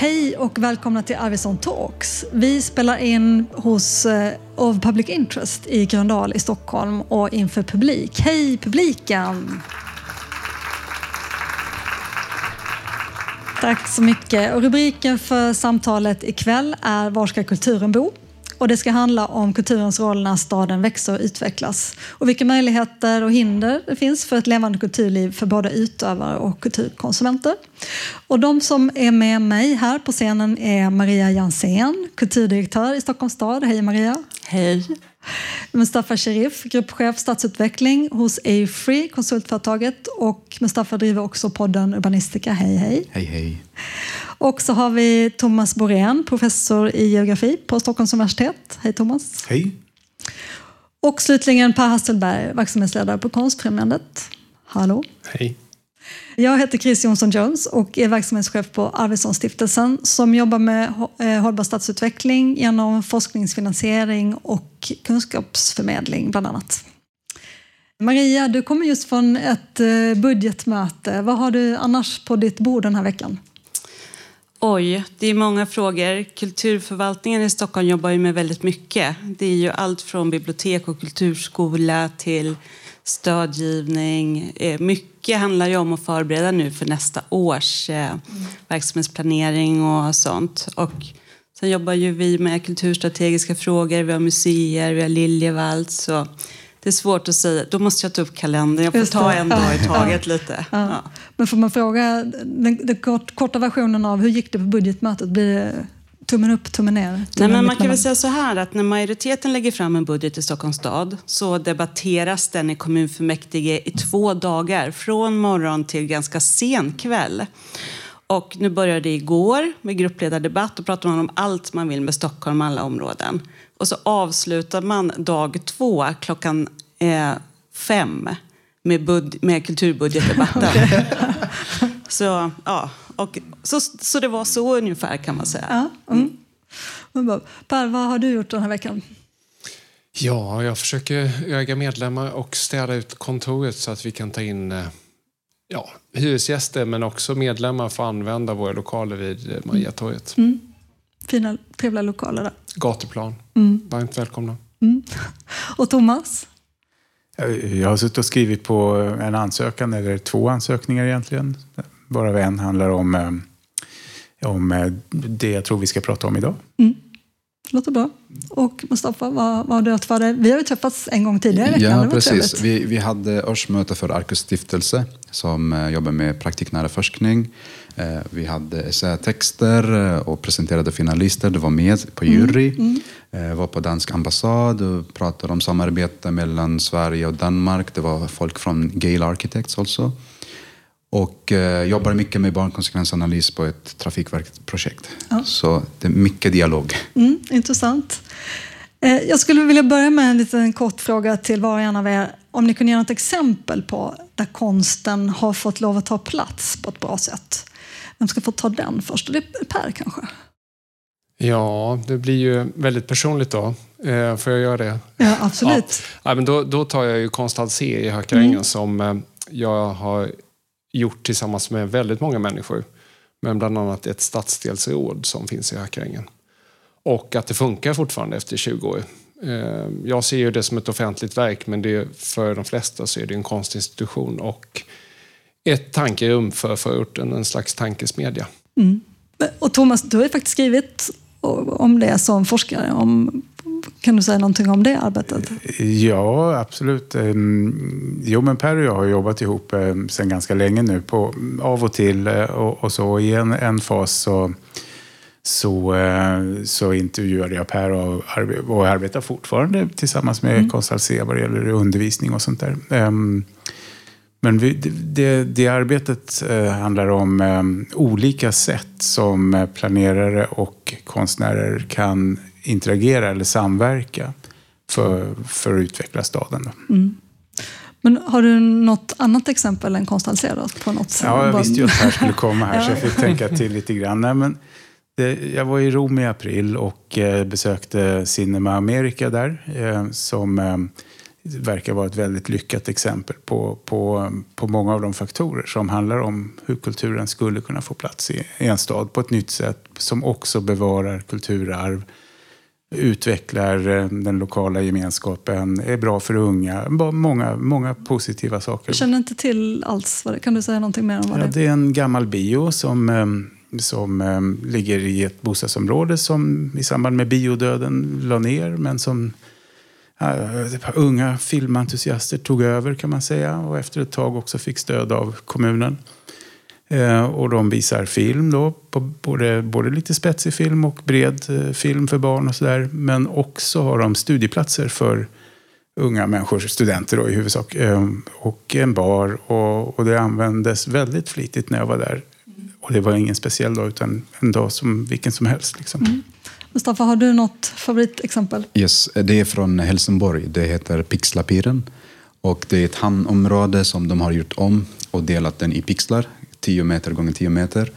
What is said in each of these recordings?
Hej och välkomna till Arvidsson Talks. Vi spelar in hos eh, Of Public Interest i Gröndal i Stockholm och inför publik. Hej publiken! Tack så mycket. Och rubriken för samtalet ikväll är Var ska kulturen bo? Och det ska handla om kulturens roll när staden växer och utvecklas och vilka möjligheter och hinder det finns för ett levande kulturliv för både utövare och kulturkonsumenter. Och de som är med mig här på scenen är Maria Jansén, kulturdirektör i Stockholms stad. Hej Maria! Hej! Mustafa Sherif, gruppchef stadsutveckling hos A-Free, konsultföretaget. Och Mustafa driver också podden Urbanistika. Hej hej! Hej hej! Och så har vi Thomas Borén, professor i geografi på Stockholms universitet. Hej Thomas! Hej! Och slutligen Per Hasselberg, verksamhetsledare på Konstfrämjandet. Hallå! Hej! Jag heter Chris Jonsson Jones och är verksamhetschef på Arvidssonstiftelsen som jobbar med eh, hållbar stadsutveckling genom forskningsfinansiering och kunskapsförmedling bland annat. Maria, du kommer just från ett eh, budgetmöte. Vad har du annars på ditt bord den här veckan? Oj, det är många frågor. Kulturförvaltningen i Stockholm jobbar ju med väldigt mycket. Det är ju allt från bibliotek och kulturskola till stödgivning. Eh, mycket handlar ju om att förbereda nu för nästa års eh, verksamhetsplanering och sånt. Och sen jobbar ju vi med kulturstrategiska frågor, vi har museer, vi har Liljevalchs. Det är svårt att säga. Då måste jag ta upp kalendern. Jag får ta en dag i taget ja. lite. Ja. Men får man fråga den, den korta versionen av hur gick det på budgetmötet? Blir det tummen upp, tummen ner? Tummen Nej, men man kan väl säga så här att när majoriteten lägger fram en budget i Stockholms stad så debatteras den i kommunfullmäktige i två dagar, från morgon till ganska sen kväll. Och nu började det igår med gruppledardebatt och pratar man om allt man vill med Stockholm, alla områden. Och så avslutar man dag två klockan eh, fem med, bud med kulturbudgetdebatten. så, ja, och, så, så det var så ungefär kan man säga. Ja, mm. Mm. Per, vad har du gjort den här veckan? Ja, jag försöker öga medlemmar och städa ut kontoret så att vi kan ta in eh, ja, hyresgäster men också medlemmar får använda våra lokaler vid eh, Mariatorget. Mm. Fina, trevliga lokaler där. Gatuplan. Mm. Varmt välkomna. Mm. Och Thomas? Jag har suttit och skrivit på en ansökan, eller två ansökningar egentligen. Varav en handlar om, eh, om eh, det jag tror vi ska prata om idag. Mm. Låter bra. Och Mustafa, vad, vad har du för dig? Vi har ju träffats en gång tidigare i veckan. Ja, precis. Vi, vi hade årsmöte för Arcus stiftelse som eh, jobbar med praktiknära forskning. Eh, vi hade essätexter och presenterade finalister. Du var med på jury. Mm, mm. var på dansk ambassad och pratade om samarbete mellan Sverige och Danmark. Det var folk från Gale Architects också. Och eh, jobbar mycket med barnkonsekvensanalys på ett Trafikverket-projekt. Ja. Så det är mycket dialog. Mm, intressant. Eh, jag skulle vilja börja med en liten kort fråga till var och en av er. Om ni kunde ge något exempel på där konsten har fått lov att ta plats på ett bra sätt. Vem ska få ta den först? Det är Per kanske? Ja, det blir ju väldigt personligt då. Eh, får jag göra det? Ja, absolut. Ja. men då, då tar jag ju Konstad C i Hökarängen mm. som eh, jag har gjort tillsammans med väldigt många människor. Men bland annat ett stadsdelsråd som finns i Hökarängen. Och att det funkar fortfarande efter 20 år. Eh, jag ser ju det som ett offentligt verk men det, för de flesta så är det en konstinstitution och ett tankerum för förorten, en slags tankesmedja. Mm. Och Thomas, du har ju faktiskt skrivit om det som forskare, om kan du säga någonting om det arbetet? Ja, absolut. Ehm, jo, men Per och jag har jobbat ihop ehm, sedan ganska länge nu, på, av och till. Eh, och, och så i en, en fas så, så, eh, så intervjuade jag Per och, och arbetar fortfarande tillsammans med mm. Konstal C vad det gäller undervisning och sånt där. Men vi, det, det, arbetet eh, handlar om olika sätt som planerare och konstnärer kan interagera eller samverka för, för att utveckla staden. Mm. Men har du något annat exempel än konsthalserat? På något ja, jag visste ju att det här skulle komma här så jag fick tänka till lite grann. Nej, men det, jag var i Rom i april och eh, besökte Cinema America där. Eh, som, eh, verkar vara ett väldigt lyckat exempel på, på, på många av de faktorer som handlar om hur kulturen skulle kunna få plats i, en stad på ett nytt sätt som också bevarar kulturarv, utvecklar eh, den lokala gemenskapen, är bra för unga. Många, många positiva saker. Jag känner inte till alls. Kan du säga någonting mer om vad ja, det är? Det är en gammal bio som, eh, som eh, ligger i ett bostadsområde som i samband med biodöden la ner men som Eh, unga filmentusiaster tog över kan man säga och efter ett tag också fick stöd av kommunen. Eh, och de visar film då, på både, både lite spetsig film och bred eh, film för barn och sådär. Men också har de studieplatser för unga människor, studenter då i huvudsak. Ehm, och en bar och, och det användes väldigt flitigt när jag var där. Och det var ingen speciell dag utan en dag som vilken som helst. Liksom. Mm. Mustafa, har du något favoritexempel? Yes, det är från Helsingborg. Det heter Pixlapiren. Och det är ett hamnområde som de har gjort om och delat den i pixlar, 10 meter gånger 10 meter.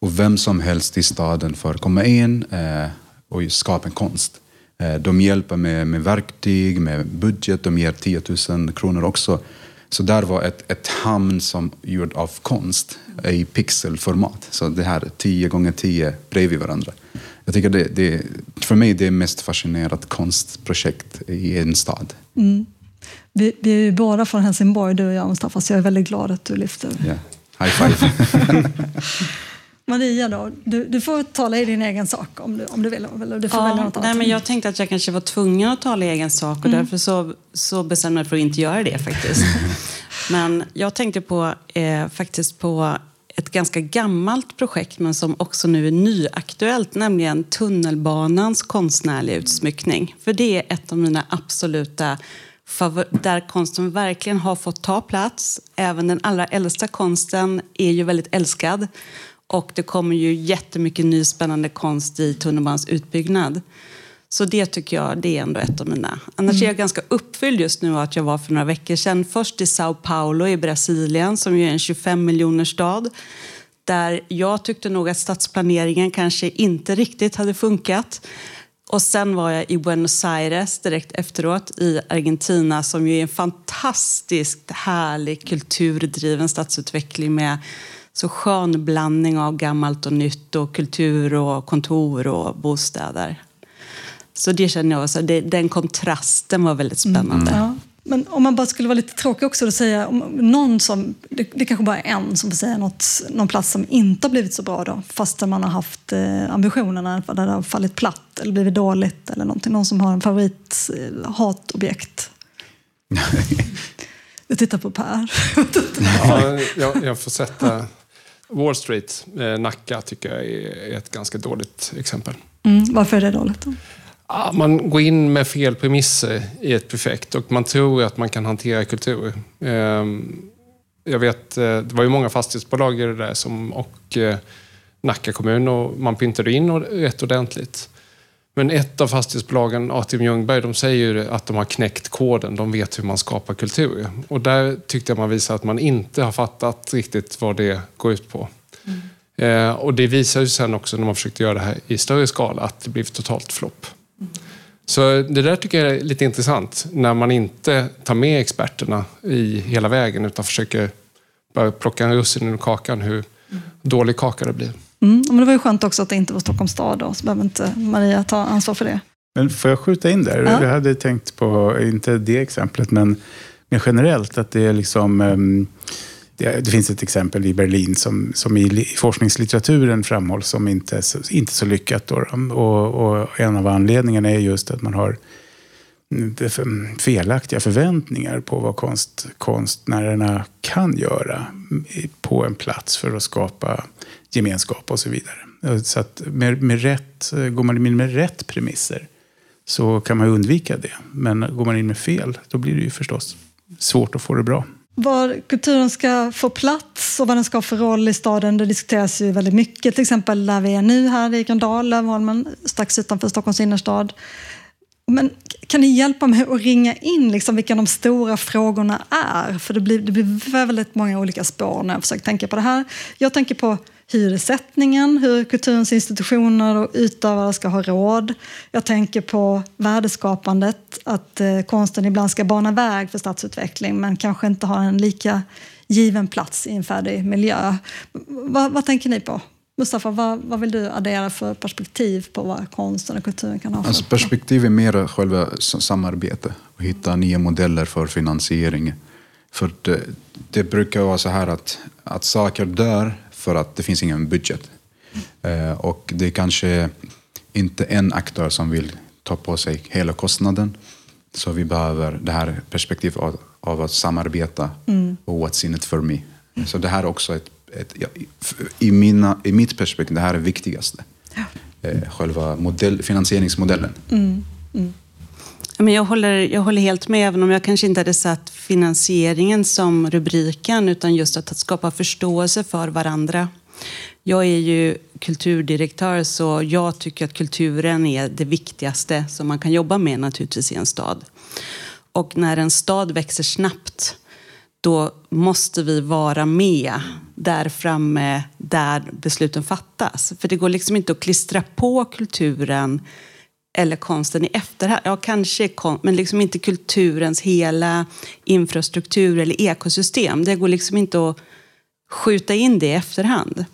Och vem som helst i staden får komma in eh, och skapa en konst. Eh, de hjälper med, med verktyg, med budget, de ger 10 000 kronor också. Så där var ett, ett hamn som gjord av konst i pixelformat. Så det här 10 gånger 10 bredvid varandra. Jag tycker det, det, för mig det är mest fascinerande konstprojekt i en stad. Mm. Vi, vi, är ju båda från Helsingborg, du och jag Mustafa, så jag är väldigt glad att du lyfter. Yeah. High five. Maria då, du, du, får tala i din egen sak om du, om du vill. Eller du får ja, välja något nej, men jag tänkte att jag kanske var tvungen att tala i egen sak och mm. därför så, så bestämde jag mig för att inte göra det faktiskt. men jag tänkte på, eh, faktiskt på ett ganska gammalt projekt men som också nu är nyaktuellt, nämligen tunnelbanans konstnärliga utsmyckning. För det är ett av mina absoluta där konsten verkligen har fått ta plats. Även den allra äldsta konsten är ju väldigt älskad. Och det kommer ju jättemycket ny spännande konst i tunnelbanans utbyggnad. Så det tycker jag det är ändå ett av mina. Annars mm. är jag ganska uppfylld just nu att jag var för några veckor sedan först i Sao Paulo i Brasilien som ju är en 25 miljoner stad. Där jag tyckte nog att stadsplaneringen kanske inte riktigt hade funkat. Och sen var jag i Buenos Aires direkt efteråt i Argentina som ju är en fantastiskt härlig kulturdriven stadsutveckling med så skön blandning av gammalt och nytt och kultur och kontor och bostäder. Så det känner jag, så det, den kontrasten var väldigt spännande. Mm. Ja. Men om man bara skulle vara lite tråkig också och säga om någon som, det, det kanske bara är en som får säga något, någon plats som inte har blivit så bra då, fast man har haft eh, ambitionerna, där det har fallit platt eller blivit dåligt eller någonting. Någon som har en favorit eh, hatobjekt. jag tittar på Per. ja, jag, jag får sätta Wall Street, eh, Nacka, tycker jag är ett ganska dåligt exempel. Mm, varför är det dåligt då? Man går in med fel premisser i ett projekt och man tror att man kan hantera kultur. Ehm, jag vet, eh, det var ju många fastighetsbolag i det där som, och eh, Nacka kommun och man pyntade in rätt ordentligt. Men ett av fastighetsbolagen, Atrium Ljungberg, de säger ju att de har knäckt koden. De vet hur man skapar kultur. Och där tyckte jag man visade att man inte har fattat riktigt vad det går ut på. Mm. Eh, och det visar ju sen också när man försökte göra det här i större skala att det blev totalt flopp. Så det där tycker jag är lite intressant, när man inte tar med experterna i hela vägen utan försöker bara plocka en russin ur kakan, hur dålig kaka det blir. Mm, men det var ju skönt också att det inte var Stockholms stad, då, så behöver inte Maria ta ansvar för det. Men får jag skjuta in där? Ja. Jag hade tänkt på, inte det exemplet, men mer generellt att det är liksom um, det, det, finns ett exempel i Berlin som, som i forskningslitteraturen framhålls som inte, inte så lyckat. Då, och, och en av anledningarna är just att man har felaktiga förväntningar på vad konst, konstnärerna kan göra på en plats för att skapa gemenskap och så vidare. Så att med, med rätt, går man in med rätt premisser så kan man undvika det. Men går man in med fel, då blir det ju förstås svårt att få det bra. Var kulturen ska få plats och vad den ska ha för roll i staden, det diskuteras ju väldigt mycket. Till exempel där vi är nu här i Gröndal, Lövholmen, strax utanför Stockholms innerstad. Men kan ni hjälpa mig att ringa in liksom vilka de stora frågorna är? För det blir, det blir väldigt många olika spår när jag försöker tänka på det här. Jag tänker på hyressättningen, hur kulturens institutioner och utövare ska ha råd. Jag tänker på värdeskapandet, att eh, konsten ibland ska bana väg för stadsutveckling men kanske inte har en lika given plats i en färdig miljö. Vad, vad tänker ni på? Mustafa, vad, vad, vill du addera för perspektiv på vad konsten och kulturen kan ha? Alltså perspektiv är mer själva samarbete och hitta nya modeller för finansiering. För det, det, brukar vara så här att, att saker dör för att det finns ingen budget. Eh, och det är kanske inte en aktör som vill ta på sig hela kostnaden. Så vi behöver det här perspektivet av, av att samarbeta mm. och what's in it for me. Så det här är också ett, ett ja, i, mina, i mitt perspektiv, det här är det viktigaste. Ja. Eh, själva modell, finansieringsmodellen. Mm. Men jag, håller, jag håller helt med, även om jag kanske inte hade satt finansieringen som rubriken, utan just att skapa förståelse för varandra. Jag är ju kulturdirektör, så jag tycker att kulturen är det viktigaste som man kan jobba med naturligtvis i en stad. Och när en stad växer snabbt, då måste vi vara med där framme där besluten fattas. För det går liksom inte att klistra på kulturen eller konsten i efterhand. Ja, kanske, konst, men liksom inte kulturens hela infrastruktur eller ekosystem. Det går liksom inte att skjuta in det i efterhand.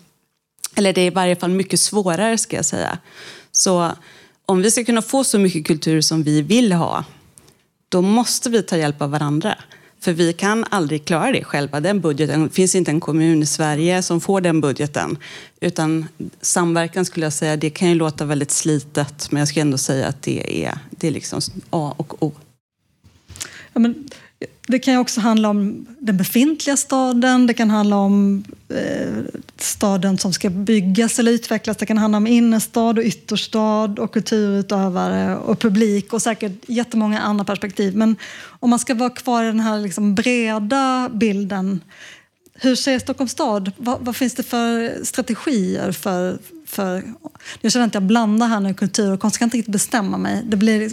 Eller det är i varje fall mycket svårare, ska jag säga. Så om vi ska kunna få så mycket kultur som vi vill ha, då måste vi ta hjälp av varandra. För vi kan aldrig klara det själva. Den budgeten, det finns inte en kommun i Sverige som får den budgeten. Utan samverkan skulle jag säga, det kan ju låta väldigt slitet, men jag ska ändå säga att det är, det är liksom A och O. Ja, men det kan också handla om den befintliga staden, det kan handla om eh, staden som ska byggas eller utvecklas. Det kan handla om innerstad och ytterstad och kulturutövare och publik och säkert jättemånga andra perspektiv. Men om man ska vara kvar i den här liksom breda bilden, hur ser Stockholms stad? Vad, vad finns det för strategier för, för... Jag känner att jag blandar här nu kultur och konst, jag kan inte riktigt bestämma mig. Det blir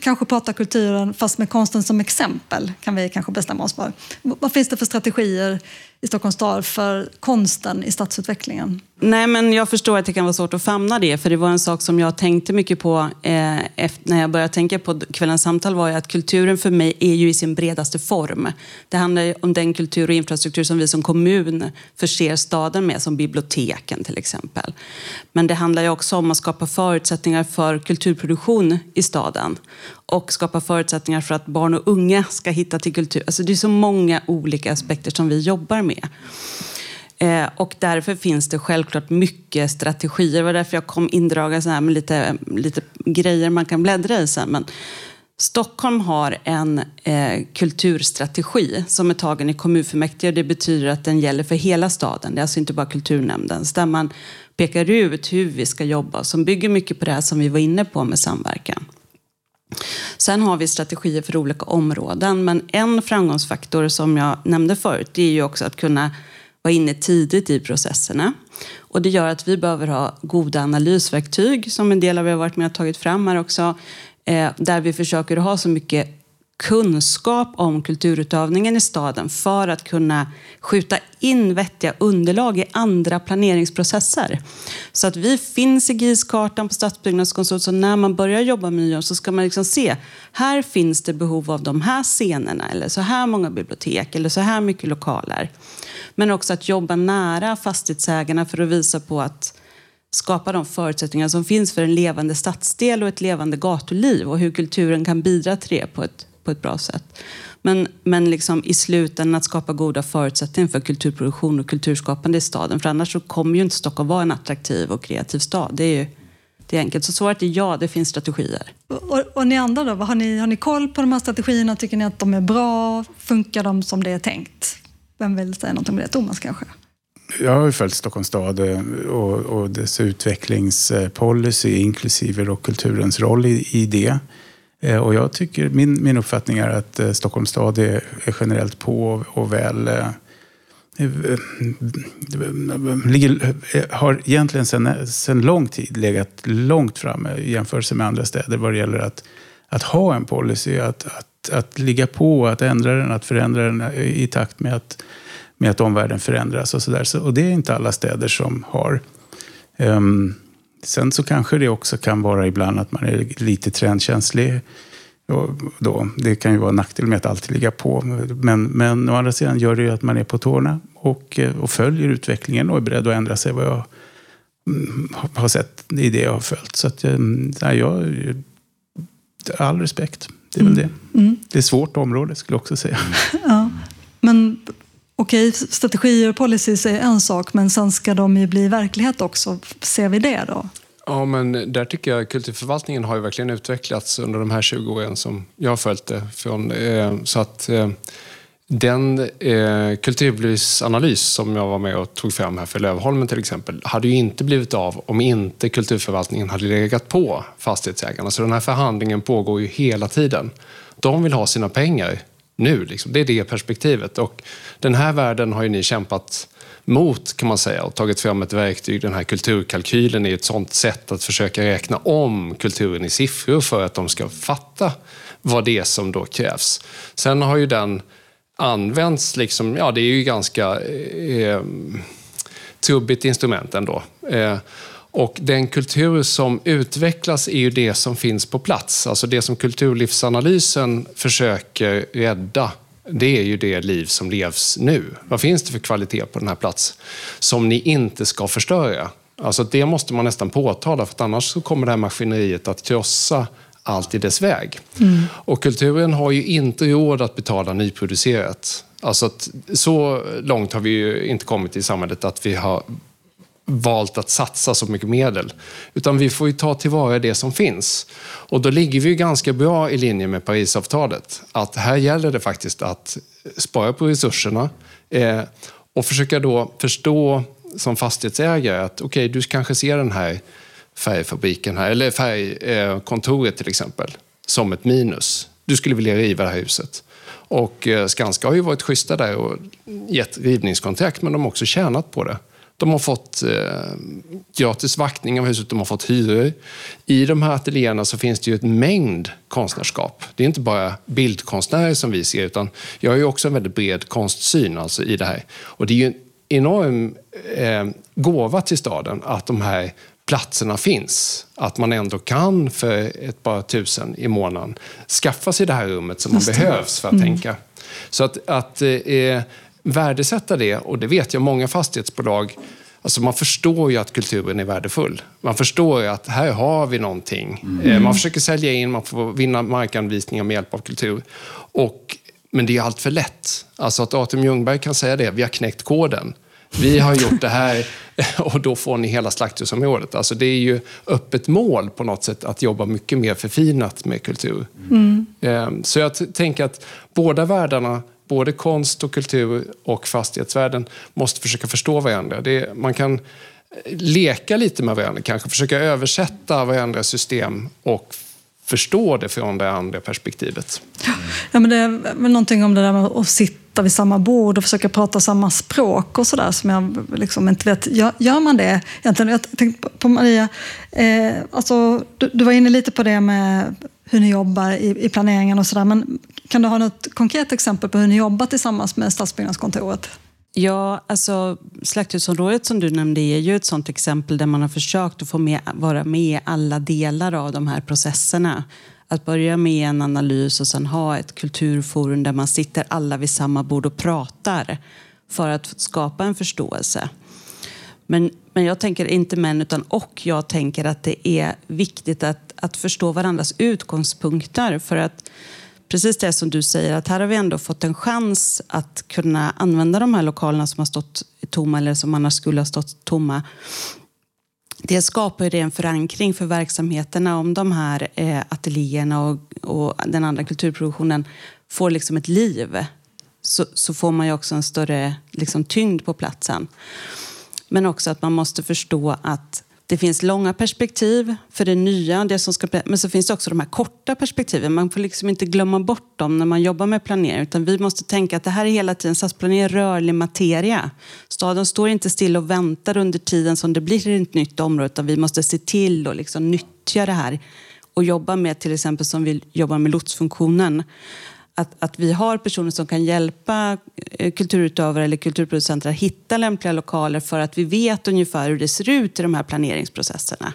kanske prata kulturen fast med konsten som exempel kan vi kanske bestämma oss för. Vad finns det för strategier i Stockholms stad för konsten i stadsutvecklingen? Nej, men jag förstår att det kan vara svårt att famna det, för det var en sak som jag tänkte mycket på eh, efter, när jag började tänka på kvällens samtal var ju att kulturen för mig är ju i sin bredaste form. Det handlar om den kultur och infrastruktur som vi som kommun förser staden med, som biblioteken till exempel. Men det handlar ju också om att skapa förutsättningar för kulturproduktion i staden och skapa förutsättningar för att barn och unga ska hitta till kultur. Alltså det är så många olika aspekter som vi jobbar med. Eh, och därför finns det självklart mycket strategier. Det var därför jag kom indragen så här med lite, lite grejer man kan bläddra i sen. Men Stockholm har en eh, kulturstrategi som är tagen i kommunfullmäktige. Det betyder att den gäller för hela staden. Det är alltså inte bara kulturnämndens. Där man pekar ut hur vi ska jobba. Som bygger mycket på det här som vi var inne på med samverkan. Sen har vi strategier för olika områden. Men en framgångsfaktor som jag nämnde förut, det är ju också att kunna vara inne tidigt i processerna. Och det gör att vi behöver ha goda analysverktyg, som en del av er har varit med och tagit fram här också, eh, där vi försöker ha så mycket kunskap om kulturutövningen i staden för att kunna skjuta in vettiga underlag i andra planeringsprocesser. Så att vi finns i GIS-kartan på Stadsbyggnadskontoret, så när man börjar jobba med nya så ska man liksom se, här finns det behov av de här scenerna, eller så här många bibliotek, eller så här mycket lokaler. Men också att jobba nära fastighetsägarna för att visa på att skapa de förutsättningar som finns för en levande stadsdel och ett levande gatuliv och hur kulturen kan bidra till det på ett på ett bra sätt. Men, men liksom i slutändan att skapa goda förutsättningar för kulturproduktion och kulturskapande i staden. För annars så kommer ju inte Stockholm vara en attraktiv och kreativ stad. Det är ju det är enkelt. Så svaret är ja, det finns strategier. Och, och ni andra då? Har ni, har ni koll på de här strategierna? Tycker ni att de är bra? Funkar de som det är tänkt? Vem vill säga något om det? Thomas kanske? Jag har ju följt Stockholms stad eh, och, och dess utvecklingspolicy inklusive då kulturens roll i, i det. Eh, och jag tycker, min, min uppfattning är att eh, Stockholms stad är, är generellt på och väl eh, ligger, har egentligen sedan, sen lång tid legat långt framme i jämförelse med andra städer vad det gäller att, att ha en policy, att, att, att ligga på, att ändra den, att förändra den i takt med att med att omvärlden förändras och sådär. Så, och det är inte alla städer som har. Um, sen så kanske det också kan vara ibland att man är lite trendkänslig. Då, det kan ju vara en nackdel med att alltid ligga på. Men, men å andra sidan gör det ju att man är på tårna och, eh, och följer utvecklingen och är beredd att ändra sig vad jag mm, har sett i det jag har följt. Så att, eh, nej, jag, all respekt. Det är väl mm. det. Mm. Det är ett svårt område skulle jag också säga. Ja. Men okej, strategier och policies är en sak, men sen ska de ju bli verklighet också. Ser vi det då? Ja, men där tycker jag kulturförvaltningen har ju verkligen utvecklats under de här 20 åren som jag har följt det. Från, eh, så att eh, den eh, kulturbruksanalys som jag var med och tog fram här för Lövholmen till exempel, hade ju inte blivit av om inte kulturförvaltningen hade legat på fastighetsägarna. Så den här förhandlingen pågår ju hela tiden. De vill ha sina pengar nu. Liksom. Det är det perspektivet. Och den här världen har ju ni kämpat mot kan man säga och tagit fram ett verktyg, den här kulturkalkylen, är ett sånt sätt att försöka räkna om kulturen i siffror för att de ska fatta vad det är som då krävs. Sen har ju den använts, liksom, ja det är ju ganska eh, eh trubbigt instrument ändå. Eh, och den kultur som utvecklas är ju det som finns på plats. Alltså det som kulturlivsanalysen försöker rädda det är ju det liv som levs nu. Vad finns det för kvalitet på den här platsen som ni inte ska förstöra? Alltså det måste man nästan påtala, för annars så kommer det här maskineriet att krossa allt i dess väg. Mm. Och kulturen har ju inte råd att betala nyproducerat. Alltså att, så långt har vi ju inte kommit i samhället att vi har valt att satsa så mycket medel. Utan vi får ju ta tillvara det som finns. Och då ligger vi ju ganska bra i linje med Parisavtalet. Att här gäller det faktiskt att spara på resurserna eh, och försöka då förstå som fastighetsägare att okej, okay, du kanske ser den här färgfabriken här, eller färgkontoret eh, till exempel, som ett minus. Du skulle vilja riva det här huset. Och eh, Skanska har ju varit schyssta där och gett rivningskontrakt, men de har också tjänat på det. De har fått eh, gratis vaktning av huset, de har fått hyror. I de här ateljéerna så finns det ju ett mängd konstnärskap. Det är inte bara bildkonstnärer som vi ser, utan jag har ju också en väldigt bred konstsyn alltså, i det här. Och det är ju en enorm eh, gåva till staden att de här platserna finns. Att man ändå kan för ett par tusen i månaden skaffa sig det här rummet som man behövs för att mm. tänka. Så att, att eh, värdesätta det, och det vet jag många fastighetsbolag Alltså man förstår ju att kulturen är värdefull. Man förstår ju att här har vi någonting. Mm. Man försöker sälja in, man får vinna markanvisningar med hjälp av kultur. Och, men det är allt för lätt. Alltså att Artem Ljungberg kan säga det, vi har knäckt koden. Vi har gjort det här och då får ni hela slakthusområdet. Alltså det är ju öppet mål på något sätt att jobba mycket mer förfinat med kultur. Mm. Ehm, så jag tänker att båda världarna både konst och kultur och fastighetsvärlden måste försöka förstå varandra. Det, man kan leka lite med varandra, kanske försöka översätta varandras system och förstå det från det andra perspektivet. Ja, men det är väl någonting om det där med att sitta sitta vid samma bord och försöka prata samma språk och sådär som jag liksom inte vet. Gör, gör man det egentligen? Jag tänkte på Maria, eh, alltså, du, du var inne lite på det med hur ni jobbar i, i planeringen och sådär. Men kan du ha något konkret exempel på hur ni jobbar tillsammans med Stadsbyggnadskontoret? Ja, alltså slakthusområdet som du nämnde är ju ett sådant exempel där man har försökt att få med, vara med i alla delar av de här processerna. Att börja med en analys och sen ha ett kulturforum där man sitter alla vid samma bord och pratar för att skapa en förståelse. Men, men jag tänker inte men utan och. Jag tänker att det är viktigt att, att förstå varandras utgångspunkter för att precis det som du säger, att här har vi ändå fått en chans att kunna använda de här lokalerna som har stått tomma eller som annars skulle ha stått tomma. Det skapar ju en förankring för verksamheterna om de här eh, ateljéerna och, och den andra kulturproduktionen får liksom ett liv. Så, så får man ju också en större liksom, tyngd på platsen. Men också att man måste förstå att det finns långa perspektiv för det nya, det som ska, men så finns det också de här korta perspektiven. Man får liksom inte glömma bort dem när man jobbar med planering. Utan vi måste tänka att det här är hela tiden, stadsplanering är rörlig materia. Staden står inte still och väntar under tiden som det blir ett nytt område. Utan vi måste se till att liksom nyttja det här och jobba med till exempel som vi jobbar med lotsfunktionen att, att vi har personer som kan hjälpa eh, kulturutövare eller kulturproducenter att hitta lämpliga lokaler för att vi vet ungefär hur det ser ut i de här planeringsprocesserna.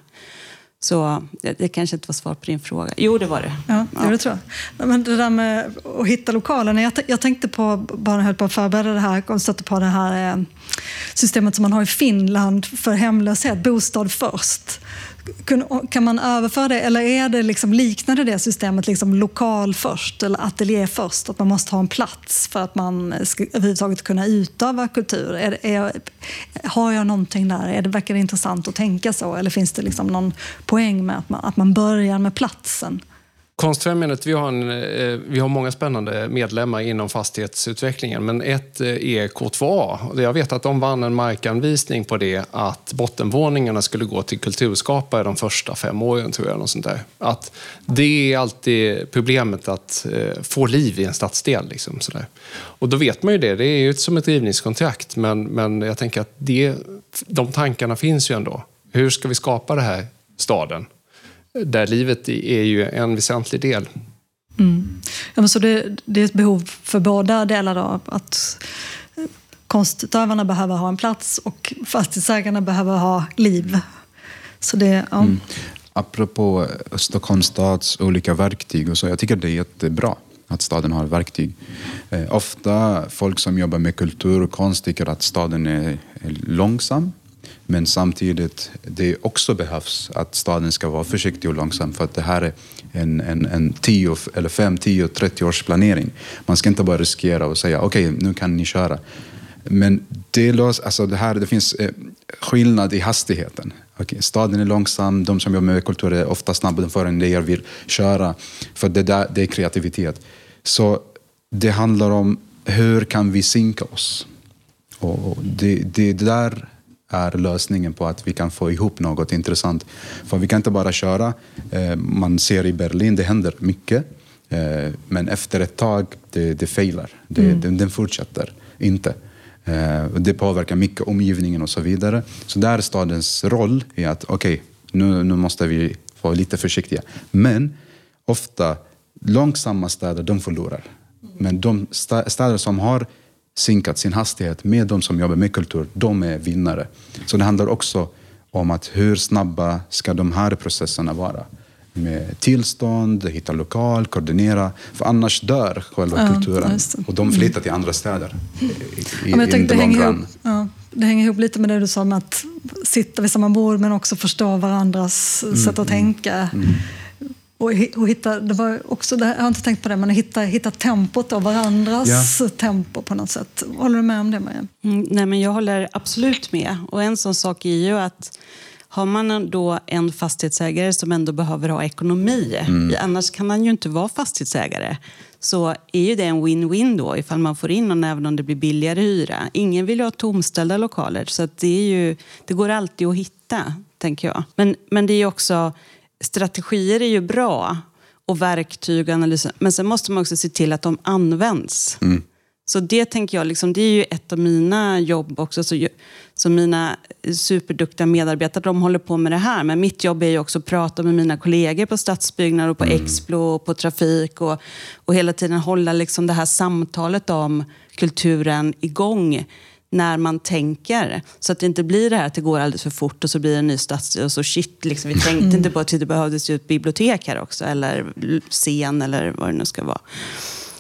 Så det, det, kanske inte var svar på din fråga. Jo, det var det. Ja, ja. det tror jag. Men det där med att hitta lokalen. Jag, jag tänkte på, bara när jag höll på att förbereda det här, och stötte på det här eh, systemet som man har i Finland för hemlöshet, bostad först. Kan man överföra det eller är det liksom, liknande det systemet liksom lokal först eller ateljé först? Att man måste ha en plats för att man ska överhuvudtaget kunna utöva kultur. Är, är, har jag någonting där? Är det, verkar det intressant att tänka så? Eller finns det liksom någon poäng med att man, att man börjar med platsen? Konstfrämjandet, vi har, en, eh, vi har många spännande medlemmar inom fastighetsutvecklingen, men ett eh, är K2A. Jag vet att de vann en markanvisning på det, att bottenvåningarna skulle gå till kulturskapare de första fem åren, tror jag. Något sånt där. Att det är alltid problemet att eh, få liv i en stadsdel. Liksom, sådär. Och då vet man ju det, det är ju som ett rivningskontrakt, men, men jag tänker att det, de tankarna finns ju ändå. Hur ska vi skapa det här staden? Där livet är ju en väsentlig del. Mm. Ja, men så det, det, är ett behov för båda delar då, att konstutövarna behöver ha en plats och fastighetsägarna behöver ha liv. Så det, ja. mm. Apropå Stockholms stads olika verktyg och så, jag tycker det är jättebra att staden har verktyg. Eh, ofta folk som jobbar med kultur och konst tycker att staden är långsam men samtidigt, det också behövs att staden ska vara försiktig och långsam för att det här är en, en, en 10, eller 5, 10, 30 års planering. Man ska inte bara riskera och säga okej, okay, nu kan ni köra. Men det, lös, alltså det, här, det finns eh, skillnad i hastigheten. Okay, staden är långsam, de som jobbar med kultur är ofta snabbare än får en vill köra. För det, där, det är kreativitet. Så det handlar om hur kan vi synka oss? Och det, det där är lösningen på att vi kan få ihop något intressant. För vi kan inte bara köra. Eh, man ser i Berlin, det händer mycket. Eh, men efter ett tag, det, det failar. Det, mm. den, den fortsätter inte. Eh, det påverkar mycket omgivningen och så vidare. Så där är stadens roll är att okej, okay, nu, nu måste vi vara lite försiktiga. Men ofta, långsamma städer, de förlorar. Men de städer som har synkat sin hastighet med de som jobbar med kultur, de är vinnare. Så det handlar också om att hur snabba ska de här processerna vara? Med tillstånd, hitta lokal, koordinera. För annars dör själva ja, kulturen. Och de flyttar till andra städer. I, ja, jag tänkte, det, hänger ihop, ja, det hänger ihop lite med det du sa om att sitta vid samma bord men också förstå varandras mm, sätt att mm, tänka. Mm. Och, och hitta, det var också, det, jag har inte tänkt på det, men att hitta, hitta tempot av varandras ja. tempo på något sätt. Håller du med om det, Maria? Mm, nej, men jag håller absolut med. Och en sån sak är ju att har man då en fastighetsägare som ändå behöver ha ekonomi, mm. annars kan han ju inte vara fastighetsägare, så är ju det en win-win då ifall man får in någon även om det blir billigare hyra. Ingen vill ju ha tomställda lokaler, så det, är ju, det går alltid att hitta, tänker jag. Men, men det är ju också strategier är ju bra och verktyg och analyser. Men sen måste man också se till att de används. Mm. Så det tänker jag, liksom, det är ju ett av mina jobb också. Så, så mina superduktiga medarbetare, de håller på med det här. Men mitt jobb är ju också att prata med mina kollegor på stadsbyggnad och på mm. Explo och på trafik. Och, och hela tiden hålla liksom det här samtalet om kulturen igång när man tänker. Så att det inte blir det här att det går alldeles för fort och så blir det en ny stadsdel och så shit, liksom, vi tänkte mm. inte på att det behövdes ju ett bibliotek här också, eller scen eller vad det nu ska vara.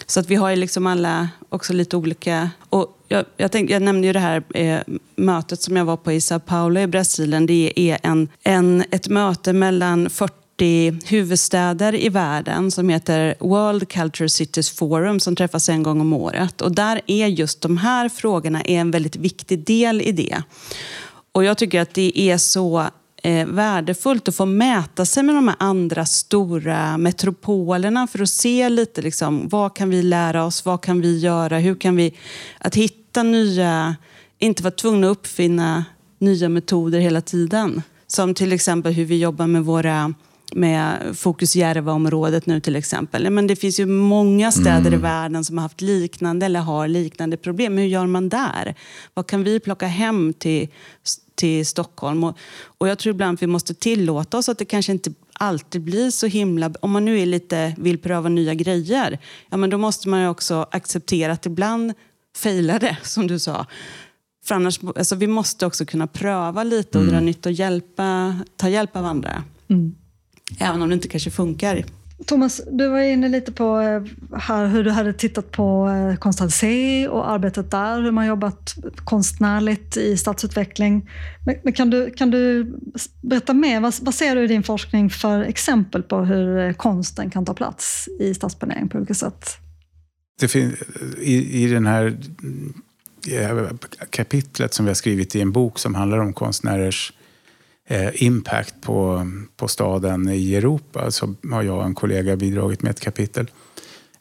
Så att vi har ju liksom alla också lite olika... Och jag, jag, tänk, jag nämnde ju det här eh, mötet som jag var på i Sao Paulo i Brasilien. Det är en, en, ett möte mellan 40 40 huvudstäder i världen som heter World Culture Cities Forum som träffas en gång om året. Och där är just de här frågorna en väldigt viktig del i det. Och jag tycker att det är så eh, värdefullt att få mäta sig med de här andra stora metropolerna för att se lite liksom, vad kan vi lära oss, vad kan vi göra, hur kan vi... Att hitta nya, inte vara tvungna att uppfinna nya metoder hela tiden. Som till exempel hur vi jobbar med våra med Fokus Järva-området nu till exempel. Men det finns ju många städer mm. i världen som har haft liknande eller har liknande problem. Hur gör man där? Vad kan vi plocka hem till, till Stockholm? Och, och jag tror ibland att vi måste tillåta oss att det kanske inte alltid blir så himla... Om man nu är lite vill pröva nya grejer, ja, men då måste man också acceptera att ibland failar det, som du sa. För annars, alltså, vi måste också kunna pröva lite och mm. dra nytta och hjälpa, ta hjälp av andra. Mm. Även om det inte kanske funkar. Thomas, du var inne lite på eh, här, hur du hade tittat på eh, Konstnär C och arbetet där, hur man jobbat konstnärligt i stadsutveckling. Men, kan, du, kan du berätta mer? Vad, vad ser du i din forskning för exempel på hur eh, konsten kan ta plats i stadsplanering på olika sätt? Det finns, i, I den här kapitlet som vi har skrivit i en bok som handlar om konstnärers eh, Eh, impact på, på staden i Europa så har jag och en kollega bidragit med ett kapitel.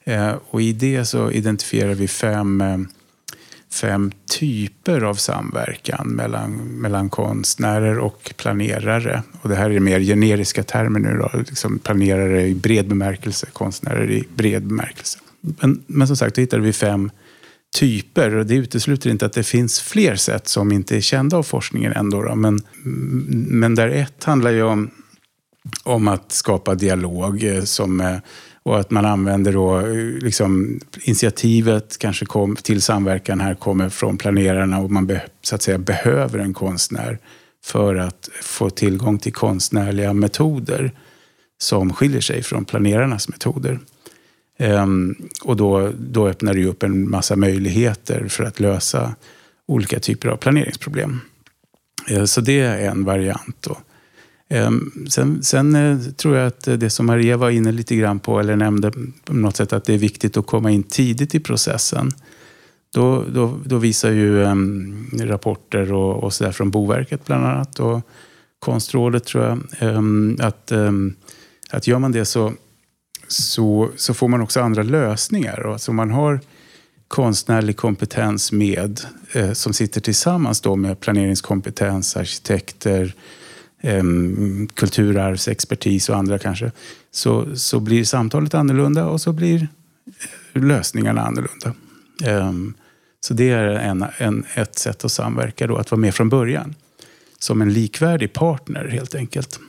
Eh, och I det så identifierar vi fem, eh, fem typer av samverkan mellan, mellan konstnärer och planerare. Och det här är mer generiska termer nu. Då, liksom planerare i bred bemärkelse, konstnärer i bred bemärkelse. Men, men som sagt, då hittade vi fem typer. Och det utesluter inte att det finns fler sätt som inte är kända av forskningen ändå. Då. Men, men där ett handlar ju om, om att skapa dialog eh, som, eh, och att man använder då eh, liksom, initiativet kanske kom, till samverkan här kommer från planerarna och man be, så att säga, behöver en konstnär för att få tillgång till konstnärliga metoder som skiljer sig från planerarnas metoder. Ehm, och då, då öppnar det upp en massa möjligheter för att lösa olika typer av planeringsproblem. Ehm, så det är en variant. Då. Ehm, sen, sen, eh, tror jag att det som Maria var inne lite grann på, eller nämnde på något sätt att det är viktigt att komma in tidigt i processen. Då, då, då visar ju um, rapporter och, och så där från Boverket bland annat och Konstrådet tror jag, um, att, um, att gör man det så så, så får man också andra lösningar. Alltså man har konstnärlig kompetens med, eh, som sitter tillsammans då med planeringskompetens, arkitekter, eh, kulturarvsexpertis och andra kanske, så, så blir samtalet annorlunda och så blir eh, lösningarna annorlunda. Eh, så det är en, en, ett sätt att samverka, då, att vara med från början. Som en likvärdig partner helt enkelt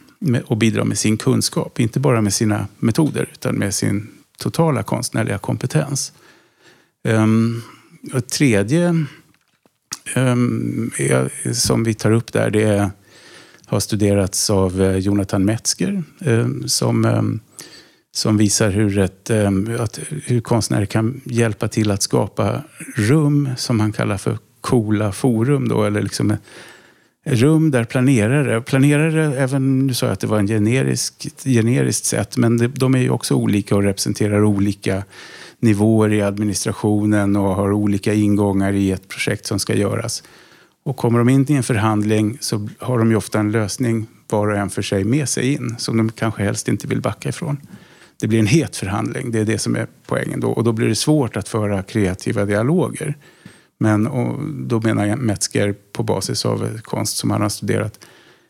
och bidra med sin kunskap. Inte bara med sina metoder utan med sin totala konstnärliga kompetens. Um, och tredje ehm, um, är, som vi tar upp där det är, har studerats av eh, Jonathan Metzger um, som, som visar hur, ett, att, hur konstnärer kan hjälpa till att skapa rum som han kallar för coola forum. Då, eller liksom rum där planerare, planerare, även nu sa jag att det var en generisk, generiskt sätt, men de är ju också olika och representerar olika nivåer i administrationen och har olika ingångar i ett projekt som ska göras. Och kommer de in i en förhandling så har de ju ofta en lösning var och en för sig med sig in som de kanske helst inte vill backa ifrån. Det blir en het förhandling, det är det som är poängen då. Och då blir det svårt att föra kreativa dialoger. Men då menar Metzger på basis av konst som han har studerat